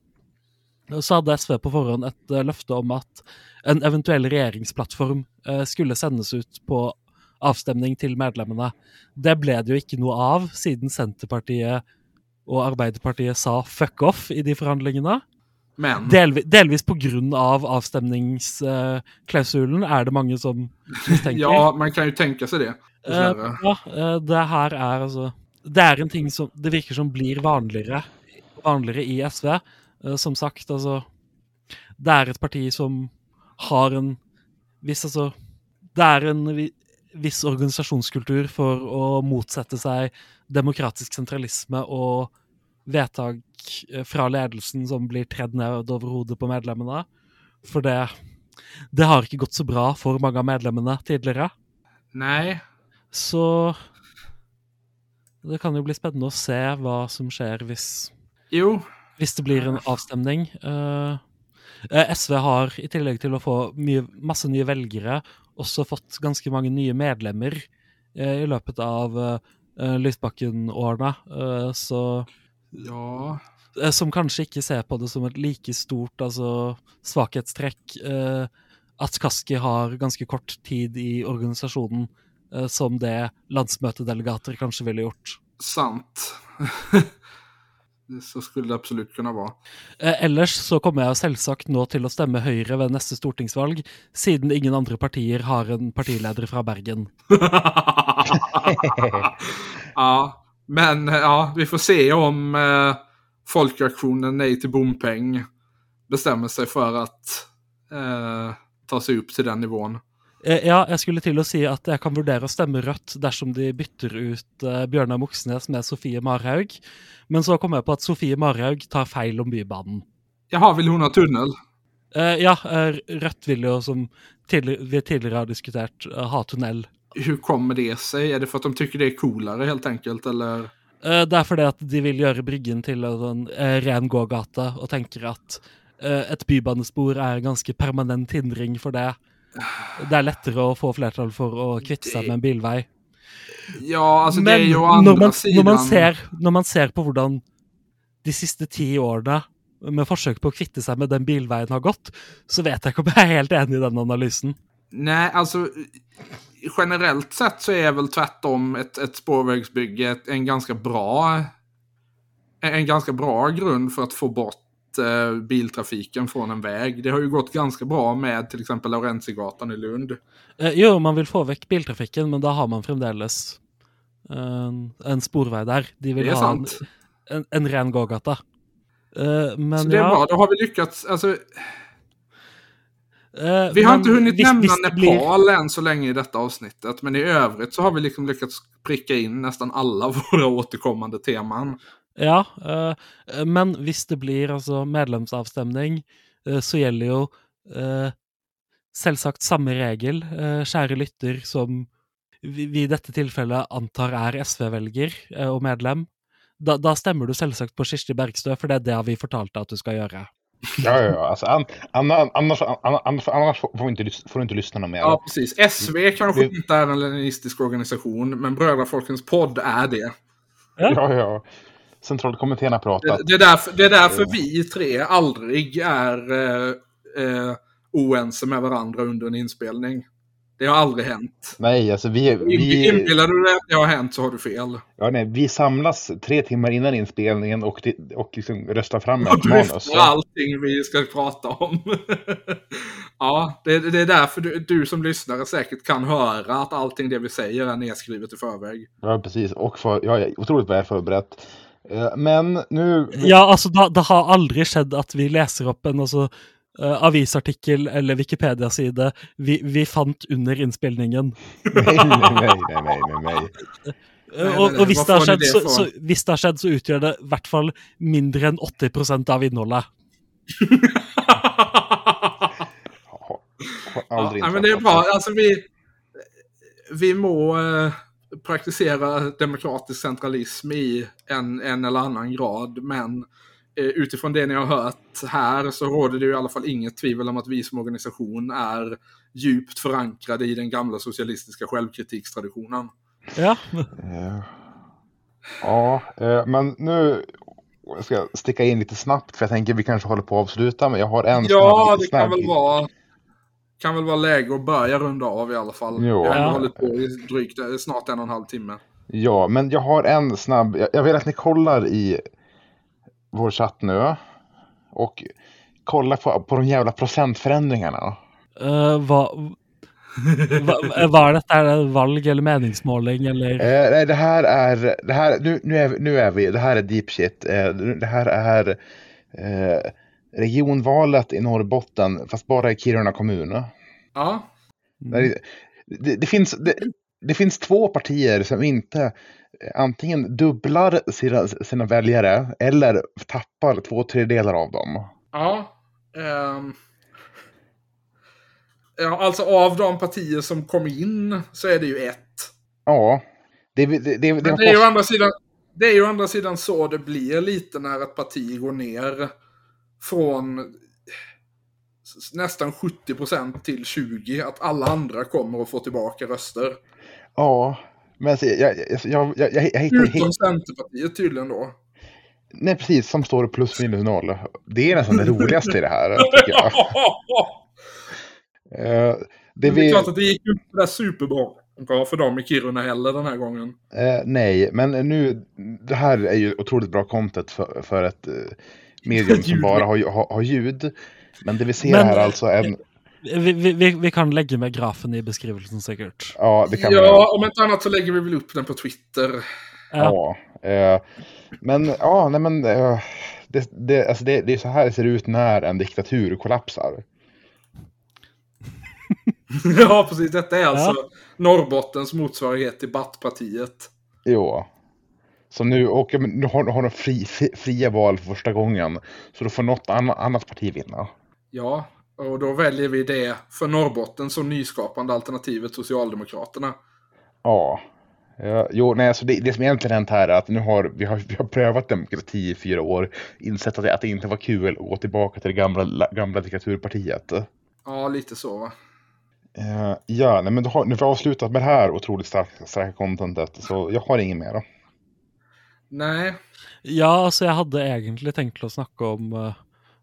Så hadde SV på forhånd et eh, løfte om at en eventuell regjeringsplattform eh, skulle sendes ut på avstemning til medlemmene. Det ble det jo ikke noe av, siden Senterpartiet og Arbeiderpartiet sa fuck off i de forhandlingene. Men, Delvis, delvis på grunn av avstemningsklausulen, er det mange som mistenker. ja, man kan ju tänka sig det. Eh, dessvärre. ja, eh, det her er altså Det er en ting som det virker som blir vanligere, vanligere i SV. Eh, som sagt, altså Det er et parti som har en viss altså Det er en vi- viss organisasjonskultur for å motsette seg demokratisk sentralisme og vedtak eh, fra ledelsen som blir tredd ned over hodet på medlemmene. For det Det har ikke gått så bra for mange av medlemmene tidligere. Nej, Så det kan jo bli spennende å se hva som skjer hvis, Jo, hvis det blir en avstemning. Eh, eh, SV har, i tillegg til å få mye, masse nye velgere, også fått ganske mange nye medlemmer eh, i løpet av eh, Lysbakken-årene. Så ja. Som kanskje ikke ser på det som et like stort altså, svakhetstrekk at Kaski har ganske kort tid i organisasjonen som det landsmøtedelegater kanskje ville gjort. Sant. Så skulle det absolut kunna vara. Eh, ellers så kommer jeg selvsagt nå til å stemme Høyre ved neste stortingsvalg, siden ingen andre partier har en partileder fra Bergen. ja, men ja, vi får se om eh, folkreaktionen Nej till bompeng bestämmer sig för att eh, ta sig upp till den nivån. Eh, ja, jeg skulle til å si at jeg kan vurdere å stemme rødt dersom de bytter ut eh, Bjørnar Moxnes med Sofie Marhaug, men så kom jeg på at Sofie Marhaug tar feil om Bybanen. Jaha, vill hon ha tunnel? Eh, ja, eh, Rødt vil jo, som vi tidligere har diskutert, ha tunnel. Hur kommer det sig? Är det för att de tycker det är coolare helt enkelt? Eller? Det er fordi at de vil gjøre Bryggen til en ren gågate, og tenker at eh, et bybanespor er en ganske permanent hindring for det. Det er lettere å få flertall for å kvitte seg med en bilvei. Ja, alltså det är Men ju å når andra man, sidan... når, man ser, når man ser på hvordan de siste ti årene med forsøk på å kvitte seg med den bilveien har gått, så vet jeg ikke om jeg er helt enig i den analysen. Nej, alltså generellt sett så är väl tvärtom ett, ett spårvägsbygge en ganska bra en ganska bra grund för att få bort biltrafiken från en väg. Det har ju gått ganska bra med till exempel Laurentiegatan i Lund. Eh, jo, man vil få vekk biltrafikken, men da har man fremdeles en, en sporvei der. De vil Det är ha en, sant. en, en ren gågate. Eh, men Så det är ja, bra, då har vi lyckats. Alltså, eh, vi har inte hunnit hvis- nämna hvis det Nepal blir- än så länge i detta avsnittet. Men i övrigt så har vi liksom lyckats pricka in nästan alla våra återkommande teman. Ja, eh, men hvis det blir altså medlemsavstemning, eh, så gjelder jo eh, selvsagt samme regel, kjære lytter, som vi, vi i dette tilfellet antar er SV-velger og medlem. Da, da stemmer du selvsagt på Kirsti Bergstø, for det er det vi fortalte at du skal gjøre. Ja, ja, ja. Alltså, an, anna- annars, an, annars, annars får, du inte, får du inte lyssna mer. Ja, precis. SV kanske Det- inte är en leninistisk organisation, men Brödrafolkens podd är det. Ja, ja. Centralkommittén har Det, pratat. det, är, därför, det är därför vi tre aldrig är eh, eh, oense med varandra under en inspelning. Det har aldrig hänt. Nej, alltså vi, vi, Inbillar du dig att det har hänt så har du fel. ja, nej, vi samlas tre timmar innan inspelningen och, det- och liksom röstar fram ett Och manus. dryftar allting vi ska prata om. ja, det, det är därför du, du som lyssnare säkert kan höra att allting det vi säger är nedskrivet i förväg. Ja, precis. Och för, jag är otroligt väl förberett. Eh, Men nu... Ja, altså, da, det har aldri skjedd at vi leser opp en altså, eh, avisartikkel eller Wikipedia-side vi, vi fant under innspilningen. Nej, nej, nej, nej, nej, og hvis hva det, har det så, så, det så utgjør det i hvert fall mindre enn 80% av innholdet. Har, har aldrig Ja, men det är bra. Alltså vi, vi må eh, praktisera demokratisk centralism i en, en eller annan grad. Men eh, utifrån det ni har hört här så råder det ju i alla fall inget tvivel om att vi som organisation är djupt förankrade i den gamla socialistiska självkritikstraditionen. Ja, Eh, Ja, eh, men nu ska jag sticka in lite snabbt för jag tänker vi kanske håller på att avsluta men jag har en Ja, snabb, det snabb kan väl vara kan väl vara läge att börja runda av i alla fall. Jo. Vi har Ja. hållit på i drygt eh, snart en och en halv timme. Ja, men jag har en snabb. Jag, jag vill att ni kollar i vår chatt nu och kollar på, på de jävla procentförändringarna. Hva er dette? Er det valg eller meningsmåling eller Eh, nej, det här är, det här, nu, nu, är vi, nu är vi, det här är deep shit. Eh, det här är eh, regionvalet i Norrbotten, fast bara i Kiruna kommun. Ja, Det, det, det, finns, det, det finns två partier som inte eh, antingen dubblar sina, sina väljare eller tappar två tredjedelar av dem. Ja. ehm. ja, alltså av de partier som kom in så är det ju ett. Ja. Det, det, det, det, Men det, det är, ju å andra sidan, det är ju andra sidan så det blir lite när ett parti går ner från nästan 70% till 20%. Att alla andra kommer att få tillbaka röster. ja. Men jag, jag, jag, jag, jag, hittar Utom helt... Centerpartiet tydligen då. Nej, precis. Som står plus minus noll. Det är nästan det roligaste i det här, tycker jag. Eh, det Det är vi, klart att det gick ju inte där superbra bra för dem i Kiruna heller den här gången. eh, nej, men nu, det här är ju otroligt bra content för, för ett eh, medium som bara har, har, har ljud. Men det vi ser Men- här alltså en... Vi, vi, vi, kan lägga med grafen i beskrivelsen säkert. Ja, det kan vi Ja, om inte annat så lägger vi väl upp den på Twitter. Ja. Ja. Eh, men ja, nej men eh, det, det, alltså det, det är så här det ser ut när en diktatur kollapsar. ja, precis. Detta är alltså Norrbottens motsvarighet till Battpartiet. Jo. Så nu, och, nu har, har de fri, fri, fria val för första gången. Så då får något anna, annat parti vinna. Ja, och då väljer vi det för Norrbotten som nyskapande alternativet Socialdemokraterna. Ja. Ja, jo, nej, alltså det, det som egentligen hänt här är att nu har vi, har vi har prövat demokrati i fyra år, insett att det, att det inte var kul att gå tillbaka till det gamla, gamla diktaturpartiet. Ja, lite så va. Eh, ja, nej, men då har, nu har vi avslutat med det här otroligt starka, starka contentet, så jag har inget mer. Nej, Ja, altså jeg hadde egentlig tenkt å snakke om uh,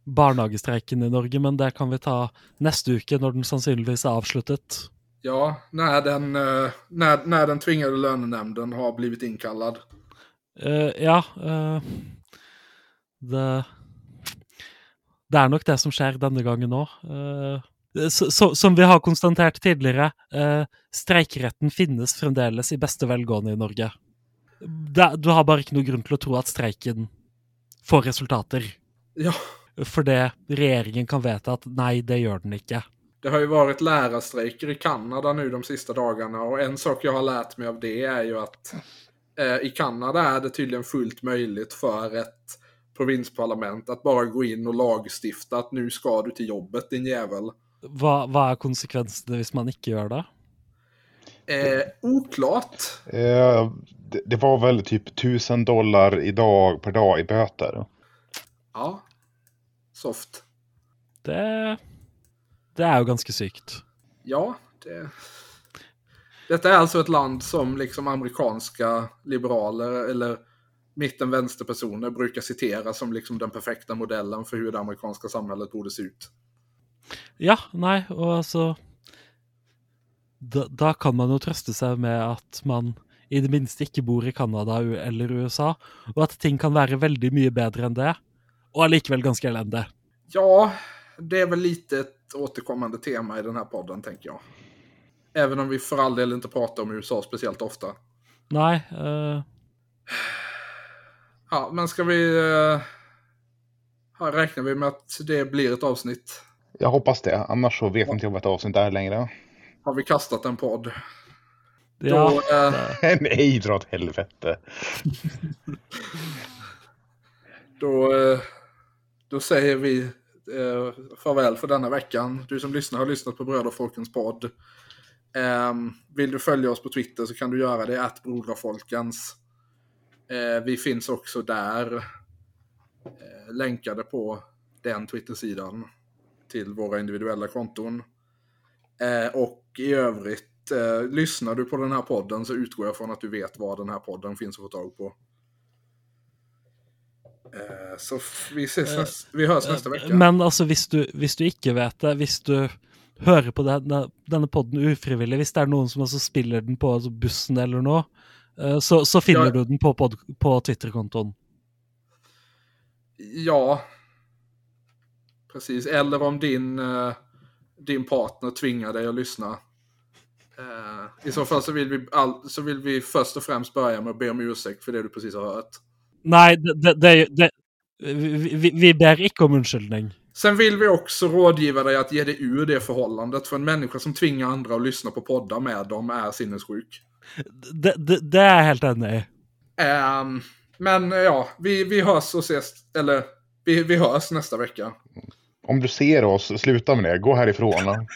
barnehagestreiken i Norge, men det kan vi ta neste uke, når den sannsynligvis er avsluttet. ja, när den, eh, när, när den tvingade lönenämnden har blivit inkallad. Eh, ja, eh, det Det er nok det som skjer denne gangen òg. som vi har konstatert tidligere, uh, streikeretten finnes fremdeles i beste velgående i Norge. Det, du har bare ikke noe grunn til å tro at streiken får resultater. Ja, Fordi regjeringen kan vedta at nei, det gjør den ikke. det har ju varit lärarstrejker i Kanada nu de sista dagarna och en sak jag har lärt mig av det är ju att eh, i Kanada är det tydligen fullt möjligt för ett provinsparlament att bara gå in och lagstifta att nu ska du till jobbet din jävel. Hva er konsekvensene hvis man ikke gjør det? Eh, oklart. Eh, det, det var väl typ 1000 dollar idag per dag i böter. Ja. Soft. Det, det er jo ganske sykt. Ja, det... Detta är alltså ett land som liksom amerikanska liberaler eller mitten-vänsterpersoner brukar citera som liksom den perfekta modellen för hur det amerikanska samhället borde se ut. Ja, nei, og altså da, da kan man jo trøste seg med at man i det minste ikke bor i Canada u- eller USA, og at ting kan være veldig mye bedre enn det, og allikevel ganske elendig. Ja, det är väl lite ett återkommande tema i den här podden, tänker jag. Även om vi för all del inte pratar om USA speciellt ofta. Nei, eh, Ja, men ska vi... Eh, här räknar vi med att det blir ett avsnitt. Jag hoppas det, annars så vet inte jag vad ett avsnitt är längre. Har vi kastat en podd? ja, Då, eh, Nej, dra åt helvete. Då, eh, då säger vi eh, farväl för denna veckan. Du som lyssnar har lyssnat på Bröd och Folkens podd. Ehm, vill du följa oss på Twitter så kan du göra det, att Broderfolkens. Eh, vi finns också där, eh, länkade på den Twitter-sidan till våra individuella konton. Eh, och i övrigt, eh, lyssnar du på den här podden så utgår jag från att du vet var den här podden finns att få tag på. Eh, Så vi, ses näst, vi hörs nästa vecka. Men altså, hvis du, hvis du ikke vet det, hvis du hører på denne, denne podden ufrivillig, hvis det er noen som altså spiller den på altså, bussen eller noe, eh, så, så finner Ja. du den på, pod, på Twitter-kontoen. Ja. Precis. Eller om din, eh, din partner tvingar dig att lyssna. Eh, I så fall så vill, vi all, så vill vi först och främst börja med att be om ursäkt för det du precis har hört. Nei, det, det, det, vi, vi- vi ber ikke om unnskyldning. Sen vill vi också rådgiva dig att ge dig ur det förhållandet. För en människa som tvingar andra att lyssna på poddar med dem är sinnessjuk. Det, det, det jeg helt enig. Ehm, men ja, vi, vi hörs och ses, eller vi, vi hörs nästa vecka. Om du ser oss, sluta med det. Gå härifrån.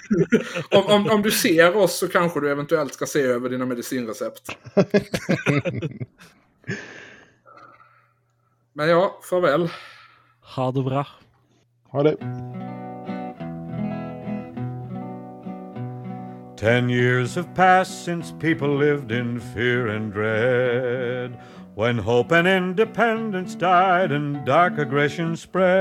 Om, om, om du ser oss så kanske du eventuellt ska se över dina medicinrecept. Men ja, farväl. Ha det bra. Ha det. Ten years have passed since people lived in fear and dread. When hope and independence died and dark aggression spread.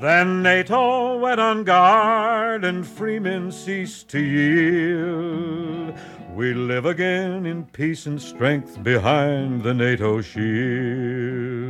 Then NATO went on guard and free men ceased to yield. We live again in peace and strength behind the NATO shield.